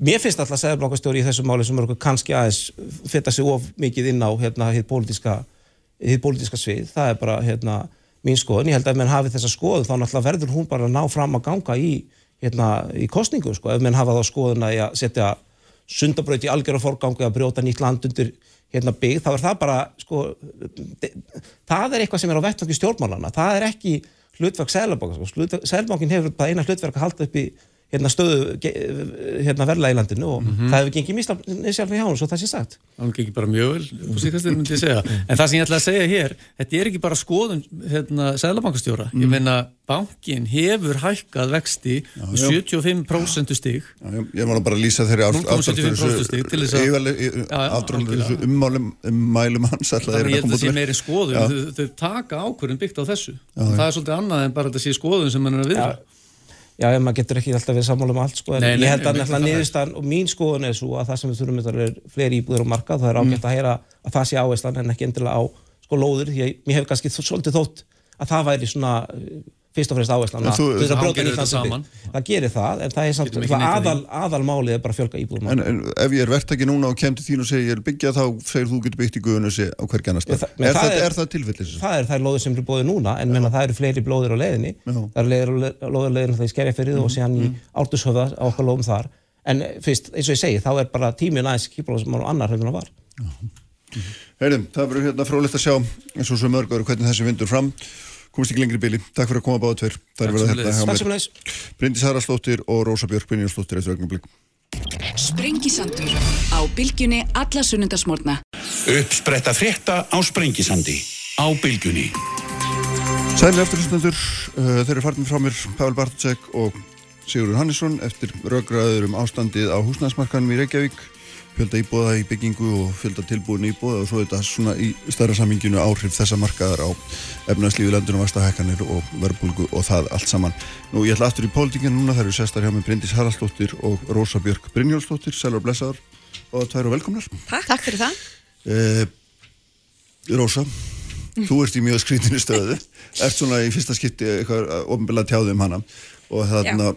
mér finnst alltaf segðarblokkastjóri í þessu máli sem eru kannski aðeins fyrta sig of mikið inn á hérna hitt pólítiska hitt pólítiska svið, það er bara hérna mín skoðun, ég held að ef menn hafi þessa skoðun þá náttúrulega verður hún bara að ná fram að ganga í hérna í kostningu, sko, ef menn hafa þá skoðun að að setja sundabraut í algjörða forgangu að brjóta nýtt land undir hérna byggð, þá er það bara sko, de- það er eitthvað sem er á vettvangi stjórnmálana, það er ekki hlutverk Sælabankin, sko. Sælabankin hefur bara eina hlutverk að halda upp í hérna stöðu hérna verðla í landinu og það hefur gengið í hjá svo það sé sagt. Það gekk bara mjög vel, síkastir. En það sem ég ætla að segja hér, þetta er ekki bara skoðun hérna, sælabankastjóra. Ég meina, bankin hefur hækkað vexti um 75% stig. Já, ég, ég var bara að lýsa þeirri 0,75% stig til þess að- Já, já, afdráttalisa algjörlega. ummálum ummælum hans Þannig er að það sé meiri skoðun, Já. þau, þau taka ákvörðin byggt á þessu. og það er svolítið annað en bara þetta sé skoðun sem mann er að viðra. Já, já, maður getur ekki alltaf við sammála um allt sko, en Nei, nei, ég held að nefnilega það niðurstaðan og mín skoðun er svo að það sem við þurfum þetta er fleiri íbúður á markað, það er ágætt að heyra að það sé áherslan en ekki endilega á sko lóður, því að mér hef kannski svolítið þótt að það væri svona fyrst og fremst áherslan að til þess að það gerir nýtt saman. það gerir það, en það er samt það aðal, aðal málið er bara að fjölga íbúðum En, en ef ég er verktaki núna og kem til þín og segi ég er byggja þá segir þú getur byggt í guðunusi á hvergi annars það- Er, það það, er- er það tilfellis? það er þær lóðir sem eru bóðið núna en menna það eru fleiri blóðir á leiðinni. Já. það eru leiðir, lóðir á leiðinni það í Skerjafyrið og síðan í Ártushöfða á okkar lóðum þar. En fyrst, eins og ég segi, þá er bara það var. Heyrðum, það verður hérna frólægt að sjá eins og svo mörg öru hvernig þessi vindur fram komist ekki lengri í bili, takk fyrir að koma báða tveir það er verið að hérna Bryndís Haraldsdóttir og Rósa Björk Brynjarsdóttir eftir ögnum Sprengisandur á bylgjunni alla sunnundasmórna. Uppspretta frétta á Sprengisandi. Á bylgjunni. Sæli eftirlustendur, uh, þeir eru farin frá mér Pavel Bartótsek og Sigurður Hannesson eftir rökraður um ástandið á húsnæðsmarkanum í Reykjavík fjölda íbúða í byggingu og fjölda tilbúin íbúða og svo þetta svona í stærra saminginu áhrif þessa markaðar á efnarslífi landinu, vastahækkanir og verbulgu og það allt saman. Nú ég ætla aftur í pólitíkinu núna, það eru sestar hjá mig Bryndís Haraldsdóttir og Rósa Björk Brynjólfsdóttir, sælur blessaður og tvær og velkomnar. Takk, Takk fyrir það. Eh, Rósa, þú ert í mjög skrítinu stöðu ert svona í fyrsta skipti eitthvað ofinbilla tjáði um hana og þarna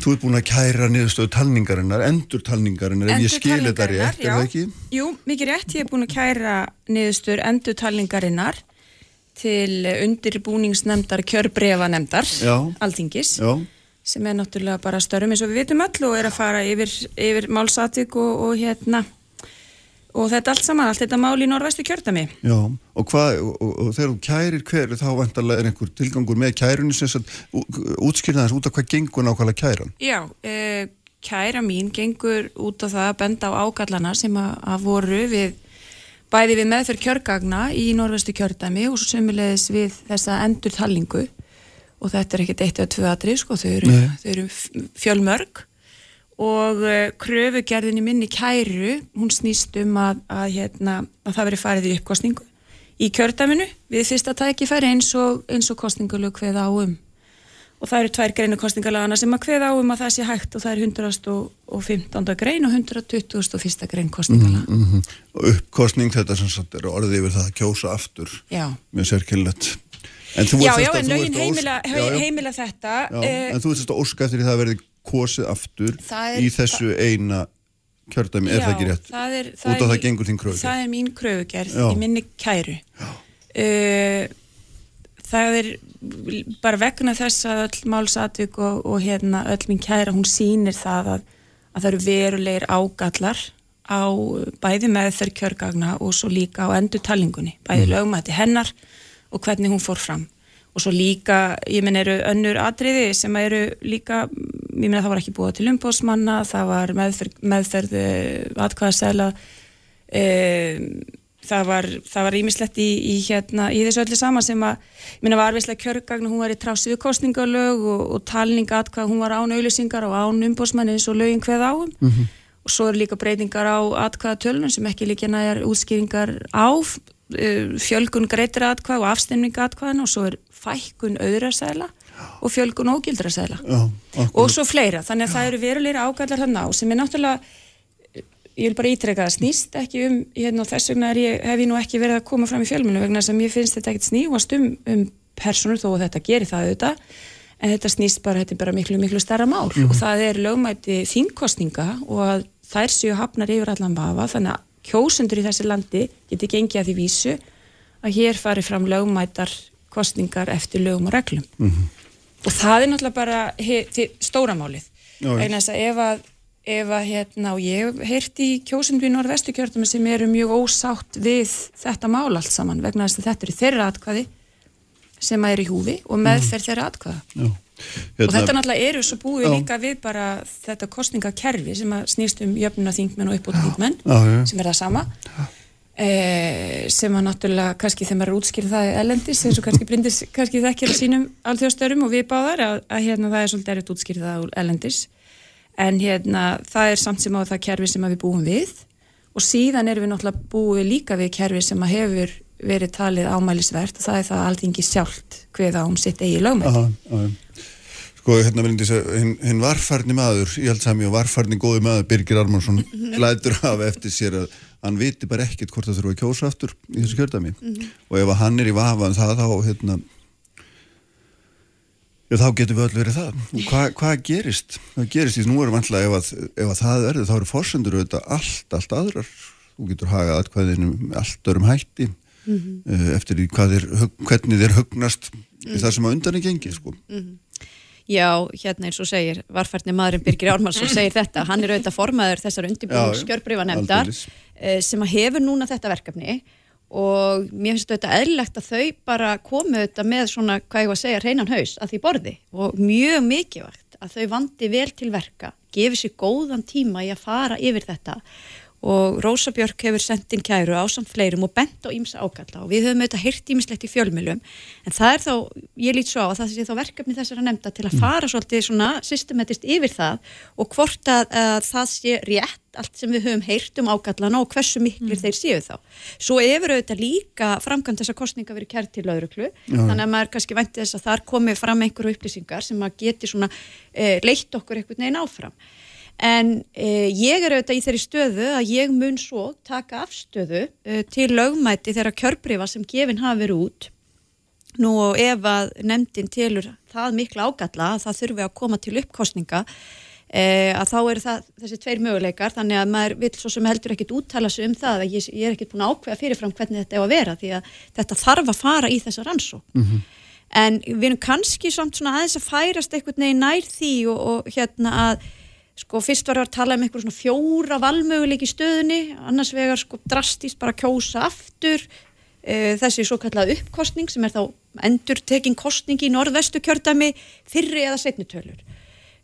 Þú ert búin að kæra niðurstöðu talningarinnar, endur talningarinnar, ef ég skil þetta rétt, er það ekki? Jú, mikið rétt, ég er búin að kæra niðurstöður endur talningarinnar til undirbúningsnemndar kjörbrefanemndar Já, sem er náttúrulega bara störrum eins og við vitum öll og er að fara yfir, yfir málsatik og, og hérna og þetta allt saman, allt þetta mál í norðvæstu kjördami já, og hvað, og, og, og þegar þú kærir hver, þá vantarlega er einhver tilgangur með kærunni sem sagt, útskýrða þess út af hvað gengur nákvæmlega kæran. Já, uh, kæra mín gengur út á það að benda á ágallana sem að, að voru við bæði við meðferð kjörgagna í norðvestu kjördæmi og svo sömulegis við þessa endur talningu og þetta er ekkert eitt eða tvö atrið sko, þau eru, eru fjölmörg og uh, kröfugerðin í minni kæru, hún snýst um að, að, hérna, að það veri farið í uppkostningu í kjördæminu við fyrsta tækifæri eins og, og kostningalög kveða á um og það eru tvær greinu kostningalagana sem að kveða á um að það sé hægt og það er 115. grein og 121. grein kostningalaga Mm Og uppkostning þetta sem sagt er orðið yfir það að kjósa aftur, Já, mjög sérkillett. Já, já, en lögin heimila, heimila þetta Já, eh, en þú veist að óska eftir því það verði kosið aftur Það er- í þessu eina kjördæmi, er það ekki rétt? það er, Út á er það gengur þín kröfugerð. Það er mín kröfugerð Já. í minni kæru uh, Það er bara vegna þess að öll málsatvík og, og hérna öll mín kæra, hún sýnir það að, að það eru verulegir ágallar á bæði meðferð kjörgagna og svo líka á endur talningunni, bæði Mhm. lögmæti hennar og hvernig hún fór fram og svo líka, ég menn eru önnur atriði sem eru líka ég menn að það var ekki búið til umbóðsmanna það var meðferð, meðferð uh, atkvæðasæla það var það var ímislegt í, í hérna í þessu öllu saman sem að, ég menna var vislega kjörgagn hún var í trási við kostningalög og, og talning atkvæð, hún var án auðlýsingar og án umbóðsmanni eins og lögin kveð áum Mhm. og svo eru líka breytingar á atkvæðatölunum sem ekki líka næjar útskýringar á uh, fjölgun greitir atkvæð og afstemning atkvæðan og svo er fækkun auðrasæla og fjölgun ógildrasæla Já, og svo fleira, þannig að það eru verulegir ágallar þarna á sem er náttúrulega ég vil bara ítreka það, snýst ekki um hérna, þess vegna ég, hef ég nú ekki verið að koma fram í fjölmunu vegna að mér finnst þetta ekkert snývast um, um personur þó að þetta gerir það auðvitað. En þetta snýst bara, þetta er bara miklu, miklu stærra mál. Og það er lögmæti þingkostninga og að þær séu hafnar yfir allan vafa. Þannig að kjósendur í þessi landi geti gengið að því vísu að hér fari fram lögmætar kostningar eftir lögum og reglum og það er náttúrulega bara he, þi- stóra málið Já, já. vegna þess að ef að, ef að hérna, og ég heyrt í kjósendu í norðvestu kjörtum sem eru mjög ósátt við þetta mál allt saman vegna þess að þetta eru þeirra atkvæði sem að er í húfi og meðferð þeirra atkvæða já. og þetta náttúrulega eru svo búið Já. líka við bara þetta kostningakerfi sem að snýst um jöfnuna þingmenn og uppbútt þingmenn Já, já. sem er það sama eh, sem að náttúrulega kannski þegar maður er útskýrð það elendis eins og kannski brindis kannski þekkir að sínum alþjóðstörum og við báðar að, að hérna það er svolítið erfitt útskýrð það elendis en hérna það er samt sem á það kerfi sem að við búum við. Og síðan erum við náttúrulega búið líka við kerfi sem að hefur verið talið ámælisvert og það er það að alltingi sjálft hveð á um sitt eigi já. Sko, hérna vil ég segja, hinn, hinn varfarni maður, ég held sami og varfarni góði maður, Birgir Armansson, lætur hafa eftir sér að hann viti bara ekkert hvort það þurfa að kjósa aftur í þessu kjördæmi. Og ef hann er í vafa um það, þá, hérna, já, þá getur við öll verið það. Og hvað, hvað gerist? Hvað gerist? Því nú erum alltaf, ef að, ef að það verður, þá eru forsendur auðvitað allt, allt aðrar. Þú getur hagað atkvæðinu með allt örum hætti eh, eftir því hug- hvernig þeir hugnast í það sem að undan er gengið, sko. Já, hérna eins og segir, varfærni maðurinn Birgir Ármannsson segir þetta, hann er auðvitað formaður þessar aldeilis. Sem að hefur núna þetta verkefni. Og mér finnst þetta eðlilegt að þau bara komu þetta með svona, hvað ég var að segja, reynan haus að því borði. Og mjög mikilvægt að þau vandi vel til verka, gefi sér góðan tíma í að fara yfir þetta og Rósa Björk hefur sendt inn kæru á samt fleirum og bent á ímsa ákalla og við höfum auðvitað heyrt ímislegt í fjölmjölum en það er þá, ég lít svo á að það sé þá verkefni þessara nefnda til að fara svolítið svona systematist yfir það og hvort að, að það sé rétt allt sem við höfum heyrt um ákallana og hversu miklir þeir séu þá. Svo hefur auðvitað líka framkvæmt þessa kostninga verið kært til lauruklu, þannig að maður kannski vænti þess að þar komi fram einhverju upplýsingar sem að geti svona e, En eh, ég er auðvitað í þeirri stöðu að ég mun svo taka afstöðu eh, til lögmæti þeirra kjörbrifa sem gefin hafa verið út. Nú og ef að nefndin telur það mikla ágalla að það þurfi að koma til uppkostninga e, að þá eru það þessi tveir möguleikar. Þannig að maður vil svo sem heldur ekkit úttala sig um það að ég, ég er ekkit búin að ákveða fyrirfram hvernig þetta er að vera því að þetta þarf að fara í þessa rannsók en við erum kannski samt svona aðeins að færast einhvern veginn nær því og, og hérna að sko fyrst var að tala um einhver svona fjóra valmöguleik í stöðunni. Annars vegar sko drastist bara kjósa aftur e, þessi svo kallað uppkostning sem er þá endur tekin kostning í norðvestu kjördami fyrri eða setnutölur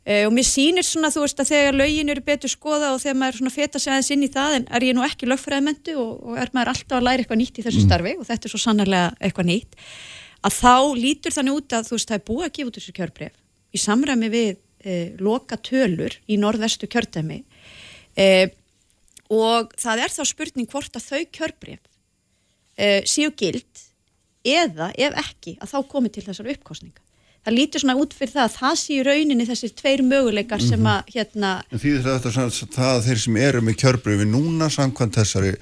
e, og mér sýnir svona þú veist að þegar lögin eru betur skoða og þegar maður svona feta sig aðeins inn í það en er ég nú ekki lögfræðmentu og, og er maður alltaf að læra eitthvað nýtt í þessu starfi og þetta er svo sannarlega eitthvað nýtt að þá lítur þannig út að þú veist það er búið að gefa út þessu kjörbref í samræmi við e, loka tölur í norðvestu kjördæmi e, og það er þá spurning hvort að þau kjörbref e, séu gild eða ef ekki að þá komi til þessar uppkostninga. Það lítur svona út fyrir það að það séu rauninni þessir tveir möguleikar sem að hérna En því þetta er það að þeir sem eru með kjörbreyfi núna samkvæmt þessari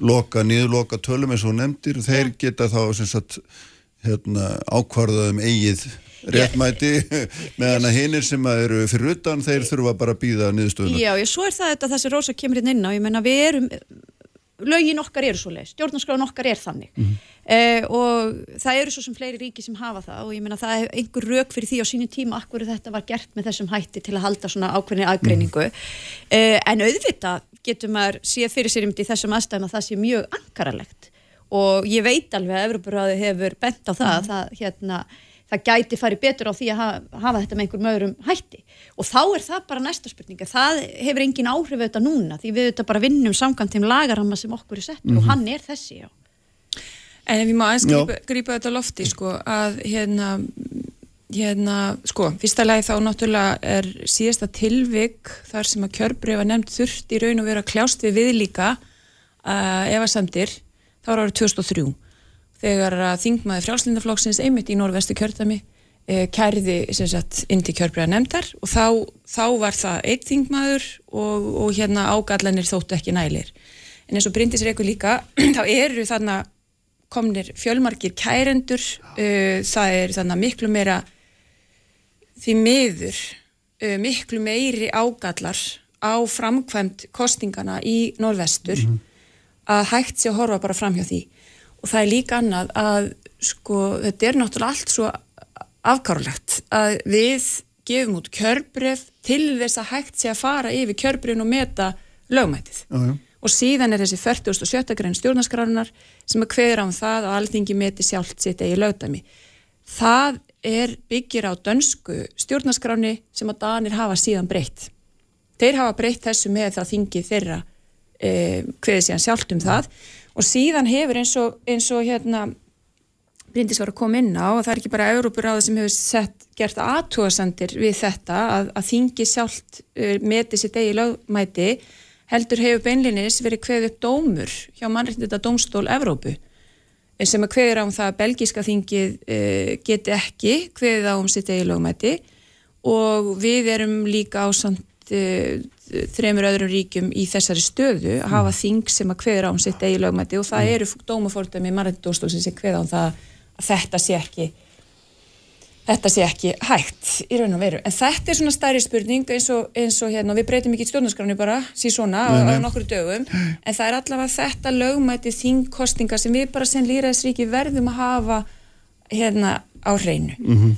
loka, niðurloka tölum eins og nefndir, þeir geta þá sem sagt hérna, ákvarðað um eigið réttmæti meðan að hinnir sem að eru fyrir utan þeir þurfa bara að býða niðurstöðuna. Já, ég, svo er það þetta þessi rosa kemur inn inn á, ég menna við erum lögin okkar eru svo leið, stjórnarskráin okkar er þannig. Mhm. eh, og það eru svo sem fleiri ríki sem hafa það og ég menna það er einhver rauk fyrir því á sínu tíma akkur þetta var gert með þessum hætti til að halda svona ákveðni aðgreiningu. Eh, en auðvitað getur maður séð fyrir sér um í þessum aðstæðum að það sé mjög ankaralegt. Og ég veit alveg að Evroparáði hefur bent á það að það, hérna, það gæti farið betur á því að hafa, hafa þetta með einhverjum öðrum hætti. Og þá er það bara næsta spurninga það hefur engin áhrif auðvitað núna því við auðvitað bara vinnum samkvæmt þeim lagaramma sem okkur er settur og hann er þessi já. En ef ég má aðeins grípa, grípa þetta lofti sko, að hérna, hérna, sko, fyrsta lagi þá náttúrulega er síðasta tilvik þar sem að kjörbrefa nefnd þurft í raun og vera kljást við viðlíka uh, efasemdir, þá er árið 2003 þegar að þingmaði frjálslindaflokksins einmitt í norðvestu kjördami sagt inn til kjörbrefa nefndar og þá, þá var það einn þingmaður og, og hérna ágallanir þóttu ekki nælir. En eins og Bryndis Reikur líka þá eru þarna komnir fjölmargir kærendur uh, það er þannig miklu meira því miður uh, miklu meiri ágallar á framkvæmt kostingana í norðvestur. Að hægt sé að horfa bara fram hjá því og það er líka annað að sko þetta er náttúrulega allt svo afkárlegt að við gefum út kjörbref til þess að hægt sé að fara yfir kjörbrefin og meta lögmætið Já, já. og síðan er þessi 47. grein stjórnarskrárunar sem að kveður á um það að alþingi meti sjálft sitt eigi lögdæmi. Það er byggir á dönsku stjórnarskráni sem að Danir hafa síðan breytt. Þeir hafa breytt þessu með það þingi þeirra e, kveðið síðan sjálft um það og síðan hefur eins og, eins og hérna Bryndis var að koma inn á og það er ekki bara Európuráða sem hefur sett, gert aðtúasendir við þetta að, að þingi sjálft uh, meti sitt eigi lögmæti heldur hefur beinlinis verið kveðið upp dómur hjá mannréttita dómstól Evrópu sem að kveður á um það að belgíska þingið uh, geti ekki kveðið á um sitt eigi lögmæti. Og við erum líka á samt þremur öðrum ríkjum í þessari stöðu að hafa þing sem að kveður á um sitt eigi lögmæti og það eru dómafordæmi mannréttidómstól sem kveða á um það að þetta sé ekki þetta sé ekki hægt í raun og veru, en þetta er svona stærri spurning eins og, eins og hérna, við breytum ekki stjórnarskráni bara, sí svona, á, nokkru dögum. En það er allavega þetta lögmæti þingkostinga sem við bara sem líraðisríki verðum að hafa hérna á hreinu,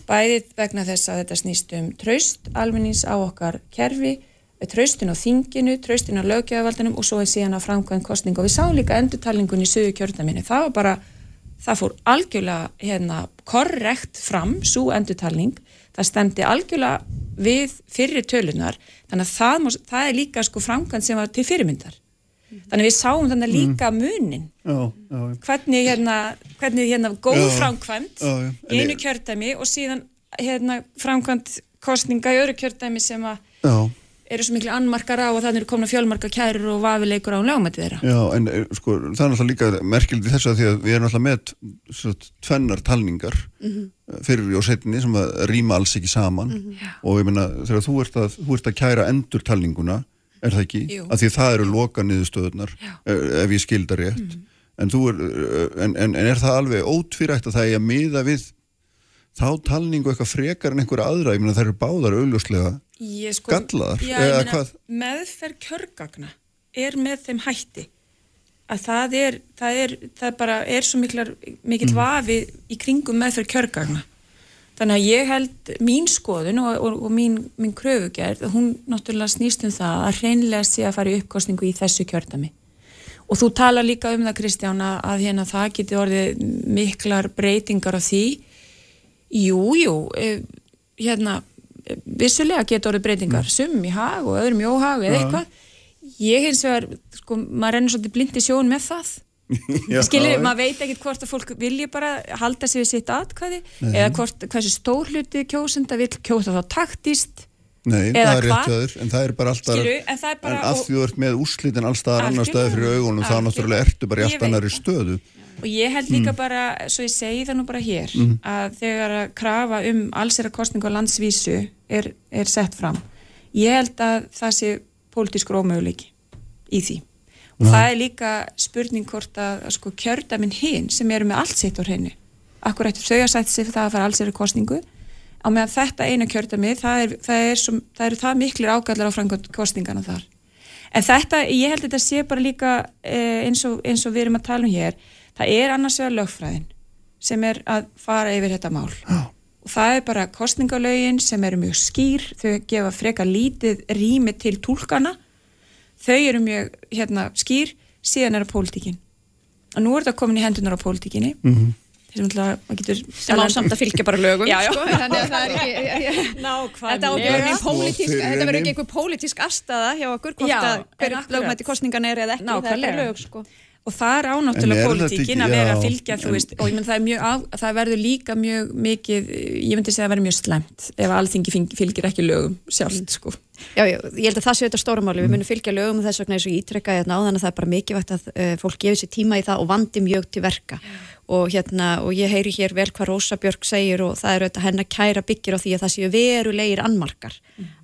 bæðið vegna þess að þetta snýst um traust almennings á okkar kerfi traustin á þinginu, traustin á löggjöfavaldinum og svo er síðan á framkvæm kostning og við sáum líka endurtalingun í sögu kjörðaminu það var bara, það fór algjörlega hérna, korrekt fram svo endurtalning, það stemdi algjörlega við fyrir tölunar þannig að það, það er líka sko framkvæm sem var til fyrirmyndar þannig við sáum þannig líka munin. Já, já, já. hvernig hérna, hvernig hérna góð framkvæmt í einu kjördæmi og síðan hérna framkvæmt kostninga í öðru kjördæmi sem að eru svo miklu annmarkar á og þannig eru komna fjölmarka kærur og vafileikur á lögumætti þeirra. já, en eh, sko, það er náttúrulega líka merkildi þess að því að við erum náttúrulega með svo, tvennar talningar Mhm. eh, fyrir og setni sem að rýma alls ekki saman. Og ég meina þegar þú ert að, þú ert að kæra endur talninguna er það ekki? Jú. Af því að það eru loka niðurstöðunar ef ég skildar rétt. En, þú er, uh, en, en, en er það alveg ótvírægt að það er að miða við þá talningu eitthvað frekar en einhverja aðra, ég meina það eru báðar augljóslega sko, gallaðar, já, ég meina, meðferð kjörgagna er með þeim hætti að það er, það er, það bara er svo miklar, mikill vafi í kringum meðferð kjörgagna þannig að ég held mín skoðun og, og, og mín, mín kröfugerð hún náttúrulega snýst um það að hreinlega sé að fara í uppkostningu í þessu kjördami og þú tala líka um það Kristján að, að hérna það geti orðið miklar breytingar á því. Jú, jú eh, hérna eh, vissulega geti orðið breytingar sumum í hag og öðrum í óhag eða eitthvað. Ég hins vegar, sko, maður rennur svolítið blind í sjón með það Já. maður veit ekkert hvort að fólk vilji bara halda sig við sitt atkvæði eða hvort, hversu stór hluti kjósenda vil kjósa þá taktist Nei, Eða það er rétt höður, en það er bara alltaf Skilurðu, en er bara- en og- því þú ert með úrslitin allstaðar annar staði fyrir augunum, þá náttúrulega ertu bara í Ég allt veit annari það. stöðu. Og ég held líka bara, svo ég segi það nú bara hér að þegar að krafa um allsera kostningu á landsvísu er, er sett fram ég held að það sé pólitískur ómöguleiki í því og það er líka spurning hvort að, að sko kjördamin hinn sem eru með allt sitt á hreinu akkur ættu þau að setja sig það að fara allsera kostningu á meðan þetta eina kjördami það, er, það, er það eru það miklir ágallar á framkvæmt kostningana þar En þetta, ég held að þetta sé bara líka eh, eins, og, eins og við erum að tala um hér, það er annars vegar lögfræðin sem er að fara yfir þetta mál. Já. Og það er bara kostningalögin sem eru mjög skýr, þau gefa freka lítið rými til túlkana, þau eru mjög hérna, skýr, síðan er það pólitíkin. Og nú er þetta komin í hendunar á pólitíkinni. Mm -hmm. Sem á samt að fylgja bara lögum Já, já. Sko, þannig að það er ekki þetta, þetta verður ekki einhver pólitísk afstæða hjá okkur hvort að en hver akkurat. lögmætti kostningan er eða ekki, það er lög sko. Og það er ánáttúrulega pólitíkin að vera að fylgja en- veist, og ég menn það er það verður líka mjög mikið ég myndi segja að vera mjög slemt ef alþingi fylg- fylgir ekki lögum sjálft sko. Já, já, ég held að það sé þetta stóra máli, við munum fylgja lögum og þess vegna eins og ég ítrekka hérna áðan að það er bara mikilvægt að uh, fólk gefi sér tíma í það og vandi mjög til verka og hérna, og ég heyri hér vel hvað Rósa Björk segir og það er auðvitað hennar kæra byggir á því að það séu verulegir annmarkar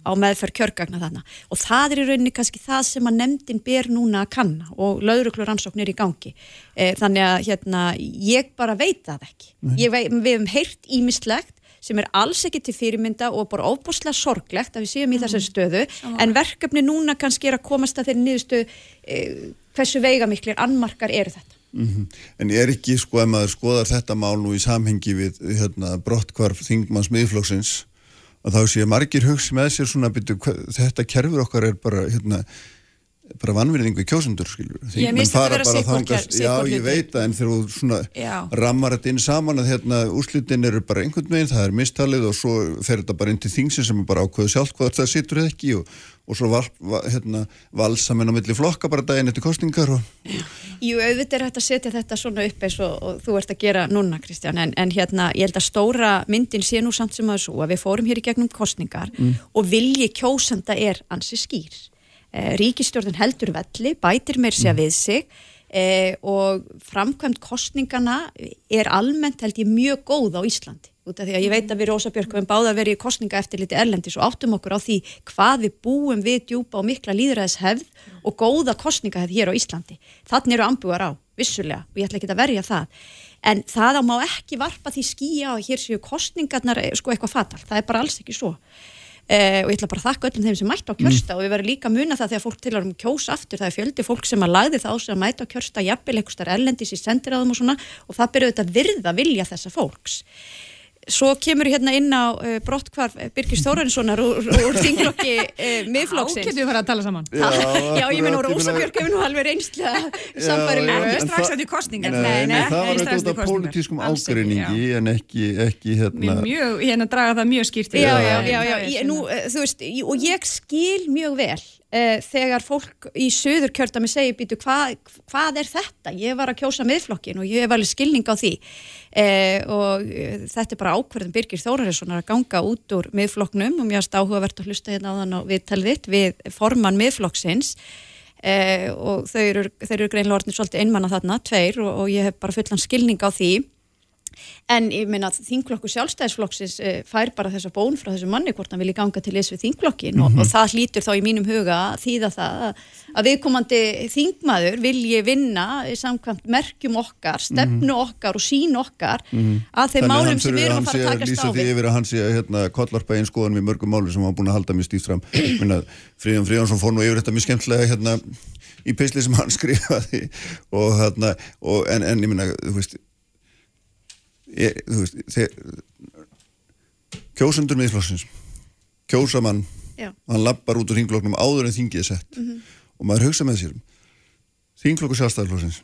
á meðferð kjörgagna þarna. Og það er í rauninni kannski það sem að nefndin ber núna að kanna og lögreglur rannsóknir í gangi. E, þannig að hérna, ég bara veit það ekki. Ég veit, við hefum heyrt ímislegt sem er alls ekki til fyrirmynda og bara óbúslega sorglegt að við séum í þessari stöðu. En verkefni núna kannski er að komast að þeirri niðurstöðu e, hversu veigamiklir annmarkar eru þetta En er ekki, sko, ef maður skoðar þetta mál nú í samhengi við hérna, brottkvarf þingmanns miðflóksins að þá sé margir hugsi með sér svona byrju, þetta kerfur okkar er bara hérna, bara vannverðing við kjósundur minnst þetta fara bara þangast- Já, ég veit það, en þegar þú svona Já. rammar þetta inn saman að hérna, úrslitin eru bara einhvern veginn, það er mistalið og svo fer þetta bara inn til þingsin sem er bara ákveðu sjálf hvað það situr eða ekki og, og svo val, va, hérna, valsamin á milli flokka bara daginn eftir kostningar og Jú, auðvitað er hægt að setja þetta svona upp eins og, og þú ert að gera núna, Kristján, en, en hérna, ég held að stóra myndin sé nú samt sem að að við fórum hér í gegnum kostningar og vilji kjósanda er ansi skýr. Eh, ríkistjórnin heldur velli, bætir meir sér við sig eh, og framkvæmt kostningana er almennt held ég mjög góð á Íslandi. Út af því að ég veit að við Rósa Björk höfum báða verið í kostninga eftir liti erlendis og áttum okkur á því hvað við búum við djúpa og mikla líðræðishefð og góða kostningahefð hér á Íslandi. Þannig eru ambúar á, vissulega, og ég ætla ekki að verja það. En það á má ekki varpa því skýja að hér séu kostningarnar eh, sko eitthvað fatal. Það er bara alls ekki svo. Uh, og ég ætla bara að þakka öllum þeim sem mætti á kjörsta og við verðum líka að muna það þegar fólk til að um kjós aftur, það er fjöldi fólk sem að lagði það á sig að mæta á kjörsta jafnvel starf erlendis í sendiráðum og svona og það byrjuði þetta virða vilja þessa fólks Svo kemur hérna inn á uh, brottkvarf Birgis Þórarinssonar úr, úr þinglokki uh, miðflokksins. Ákveðum við fara að tala saman. Já, Já, ég Rósa meina- Björk hefur nú alveg reynslega sambarilegu en Ekki strax það- eftir kostningar Nei, nei, nei, það var eitthvað eftir út af kosningar. pólitískum ágreiningi en ekki, ekki hérna Mér mjög, hérna draga það mjög skýrt Já, já, já, er- já, ég, nú, uh, þú veist, og ég skil mjög vel uh, þegar fólk í söður kjördami segir, býtu, hvað, hvað er þetta? Ég var að kjósa miðflokkin og ég hef alveg skilning á því uh, og uh, þetta er bara ákverðin Birgir Þórarinssonar að ganga út úr miðflokknum og erst áhugavert að hlusta hérna á þann á viðtalið við formann miðflokksins. Uh, og þau eru, eru greinlega orðin svolítið einmanna þarna, tveir og, og ég hef bara fullan skilning á því En ég meina að þingflokku sjálfstæðisflokksins e, fær bara þessa bón frá þessu manni hvort hann vilji ganga til þess við þingflokkin og, Mhm. og það hlýtur þá í mínum huga að þýða það að, að viðkomandi þingmaður vilji vinna samkvæmt merkjum okkar, stefnu okkar og sín okkar að þeim Mhm. Þannig málum hann sem við erum hann að fara sé að takast lýsa á því við. yfir að hann sé hérna, kollarpa einn skoðan við mörgum máli sem hann búin að halda mér stíft fram Minna, Fríðan Fríðansson fór nú yfir þetta mjög skemmtilega hérna, í pisli sem hann skrifaði og, hérna, og en, en ég minna þú veist, ég, þú veist þeir, kjósundur miðflokksins kjósa mann Já. hann lappar út úr þingloknum áður en þingið er sett. Mhm. og maður hugsa með sér þinglokku sjálfstæðarflokksins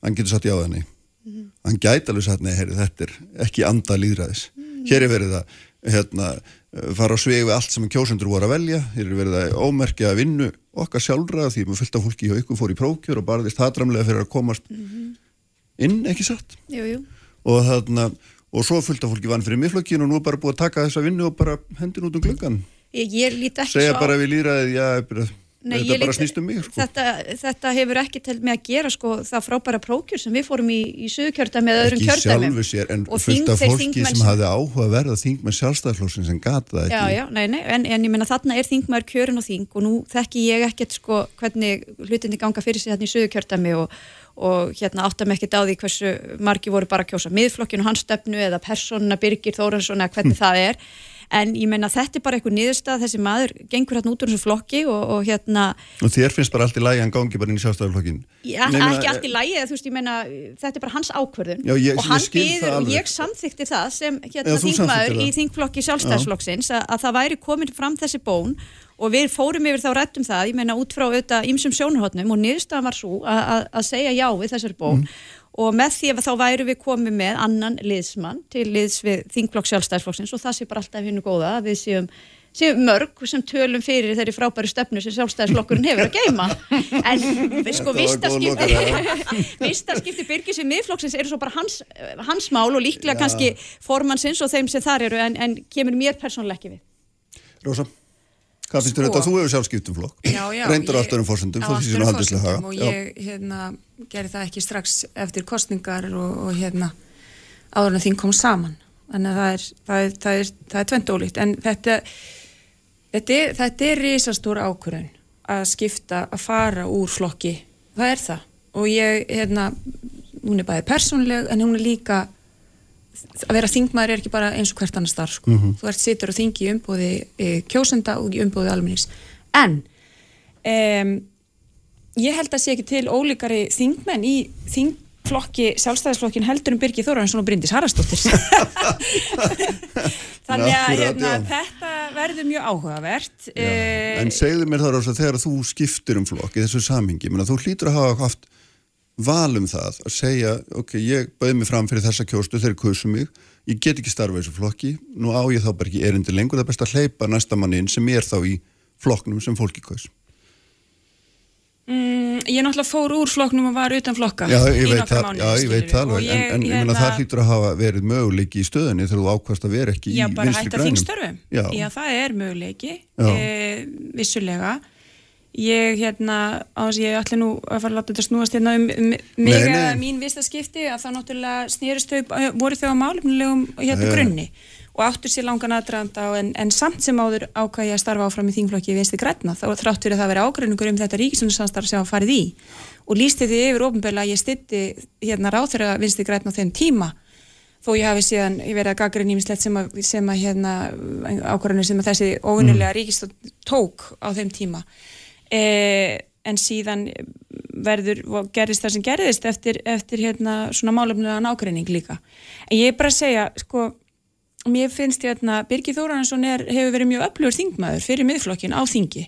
hann getur satt já eða nei hann gæti alveg satt nei, heyri, þetta er ekki anda líðræðis hér er verið að hérna, fara á sveg við allt sem kjósendur voru að velja. Hér er verið að ómerkja að vinnu okkar sjálfra því maður fylgta fólki hjá ykkur fór í prókjör og barðist hatramlega fyrir að komast inn, ekki satt? Jú, jú. Og þarna og svo fylgta fólki vann fyrir miðflokkin og nú er bara búið að taka þessa vinnu og bara hendin út um gluggan Ég, ég lít ekki segja svo á- bara við líðræðið, já, Nei, þetta bara snýst um mig sko. þetta, þetta hefur ekki til með að gera sko, það frábæra prókjur sem við fórum í, í suðukjörda með öðrum sjálfu sér en Og fullt af fólki þingmenn sem hafði áhuga að verða þing með sjálfstæðarflokksinn sem gata Já, já, nei, nei, en, en ég meina þarna er þingmaður kjörin og þing og nú þekki ég ekkert sko hvernig hlutinni ganga fyrir sig þarna í suðukjördæmi og, og hérna áttam ekkert á því hversu margi voru bara að kjósa miðflokkinu hans stefnu eða persónuna Birgir Þóransson eða hvernig það er en ég meina þetta er bara eitthvað niðurstað þessi maður gengur hérna út úr þessu flokki og, og hérna og þér finnst bara allt í lagi að hann gangi bara inn í sjálfstæðarflokkin Já, ekki allt í lægi, þú veist, ég meina þetta er bara hans ákvörðun. Já, ég- og hann það býður og ég samþykti það sem Já, hérna þú þingmaður samþykktir í það. þingflokki sjálfstæðsflokksins að, að það væri komin fram þessi bón og við fórum yfir þá rættum það, ég meina út frá auðvitað ýmsum sjónarhóttnum og niðurstaðan var svo að, segja já við þessari bón og með því að þá væru við komið með annan liðsmann til liðs við þingflokk sjálfstæðsflokksins og það sé bara alltaf hinnu góða að við séum séum mörg sem tölum fyrir þeirri frábæri stefnu sem sjálfstæðisflokkurinn hefur að geima en sko vistaskipti vistaskipti byrgis við miðflokksins eru svo bara hans, hans mál og líklega kannski formannsins og þeim sem þar eru en, en kemur mér persónulega ekki við. Rósa, hvað finnst Sko. þetta? Þú hefur sjálf skipt um flokk. Fórsendum á allt því sem öðrum haldislega forsendum haga. og ég hérna, gerði það ekki strax eftir kostningar og, og hérna áður en þín kom saman. Þannig að það er, það er, það er, það er tvent ólíkt. En þetta þetta þetta er risastór ákvörðun að skipta, að fara úr flokki. Það er það. Og ég, hérna, hún er bæði persónleg en hún er líka að vera þingmaður er ekki bara eins og hvert annar starf sko. Mhm. þú ert sittur og þingi í umbúði e, kjósenda og í umbúði almennings en um, ég held að sé ekki til ólíkari þingmenn í þingflokki sjálfstæðisflokkin heldur um Birgir Þóransson og Bryndis Harastóttir þannig að hérna, já. þetta verður mjög áhugavert eh, En segðu mér þá Rósa, þegar þú skiptir um flokk í þessu samhengi, menna, þú hlýtur að hafa haft val um það að segja, ok, ég bauði mig fram fyrir þessa kjóstu, þeir kusu mig, ég get ekki starfa í þessu flokki, nú á ég þá bara ekki erindi lengur, það er best að hleypa næsta manni inn sem er þá í flokknum sem fólki kaus. mm, ég náttúrulega fór úr flokknum og var utan flokka Já, ég veit það, mánuði, já, ég veit það alveg, Og en, en ég hérna- það hlýtur að hafa verið möguleiki í stöðunni þegar þú ákvast að vera ekki Já, í bara vinstri hætta grænum. þingstörfum. Já, Já, það er möguleiki, Já. e, vissulega. Ég, hérna, á þess að ég ætla nú að fara að láta þetta snúast hérna um, um mig nei. mín vistaskipti að það náttúrulega snýrist þau, voru þau á málefnilegum hérna grunni og áttur sér langan aðdraðanda en, en samt sem áður ákvað ég að starfa áfram í þingflokki vinsti grætna þá þrátt fyrir að það veri ágreiningur um þetta ríkisundinsanstarf sem að farið í og lísti því yfir ofinbegla að ég stytti hérna ráþurra vinsti grætna á þeim tíma þó ég hafi síðan, ég verið að gaggrinn ímislegt sem að, sem að hérna ákvarðanir sem að þessi óvinnilega ríkist tók á þeim tíma e, en síðan verður, og gerðist það sem gerðist eftir, eftir hérna svona málefnilegan ágreining líka. En ég er bara að segja, sko mér finnst hérna, Birgir Þóransson er, hefur verið mjög öflugur þingmaður fyrir miðflokkin á þingi.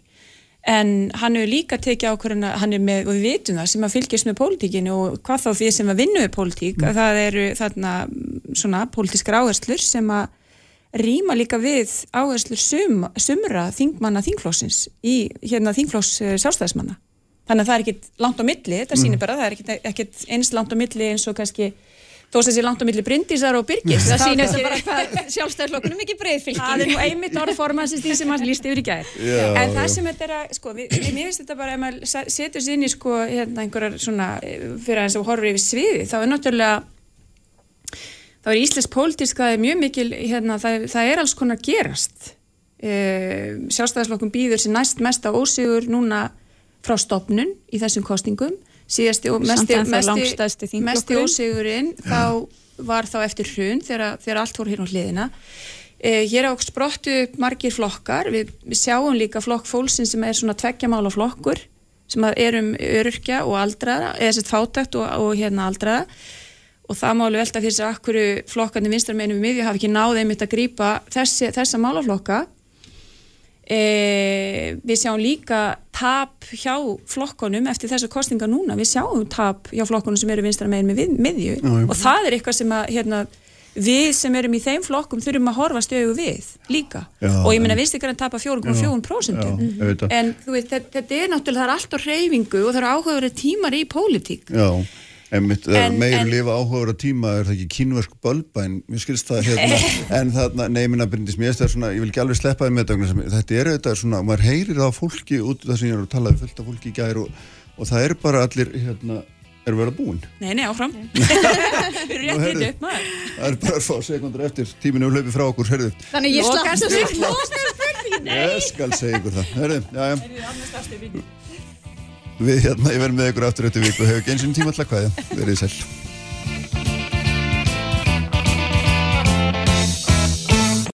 En hann hefur líka tekið ákvörðuna, hann er með, og við vitum það, sem að fylgjast með pólitíkinu og hvað þá því sem að vinna við pólitík, að það eru þarna mm, svona pólitískar áherslur sem að rýma líka við áherslur sum, sumra þingmanna þingflóksins í hérna þingflóks sjálfstæðismanna. Þannig að það er ekkit langt á milli, þetta sýnir bara, það er ekkit, ekkit eins langt á milli eins og kannski þó að þessi langt á milli Bryndísar og Birgis. það sýnir þetta bara hvað sjálfstæðisflokkunum ekki breið fylgir Það er nú einmitt orð formansins því sem hann líst yfir í gær. Já, en það já. sem þetta er að, sko, við, við, mér finnst þetta bara, ef maður se- setur sér inn í, sko, hérna, einhverjar svona, eh, fyrir að horfa yfir sviði, þá er náttúrulega, þá er Íslands pólitísk það er mjög mikil, hérna, það, það er alls konar gerast. Uh, sjálfstæðarslokkum býður sér næst mesta ósigur núna frá stopnun í þessum kostingum síðasti og mesti, mesti, mesti ósigurinn þá var þá eftir hrun þegar, þegar allt voru hérna á hliðina. Eh, hér á sprottu upp margir flokkar, við, við sjáum líka flokk fólksinn sem er svona tveggjamála flokkur sem að er um öryrkja og aldraða, eða sett fátækt og, og hérna aldraða og það málu velta fyrir sig að hverju flokkarnir vinstar meðinu við miðju hafi ekki náð einmitt að þessi, þessa málaflokka. E, við sjáum líka tap hjá flokkonum eftir þessa kostinga núna, við sjáum tap hjá flokkonum sem eru vinstar meðinu við miðju. Og það er eitthvað sem að hérna, við sem erum í þeim flokkum þurfum að horfa stöðu við líka. Já, og ég meina en- vinstir grann tapa Já, 4,4% ég veit það. en þú þetta, þetta er náttúrulega það er allt á reyfingu og það eru áhugaverið tímar í pólitík. Já, einmitt, En- en- lifa áhugaður á tíma er það ekki kínversk bölbæn, mér skilst það hérna, en þarna, nei, minna Bryndis, mér það svona, ég vil ekki alveg sleppa því með sem- þetta er auðvitað svona, maður heyrir það á fólki út af það sem ég er að tala við fullt af fólki í gær og, og það er bara allir, hérna, er verið búin. Nei, nei, áfram Við erum rétt heyrðu. hitt upp maður Það er bara að fá sekundur eftir, tíminu er hlaupið frá okkur, herðu. Þannig ég slapp. Ég skal segja ykkur það, herðu, já, já. Við hérna, ég verð með ykkur aftur eftir viku, hefur ekki eins og tíma alltaf hvaðið, verið sæl.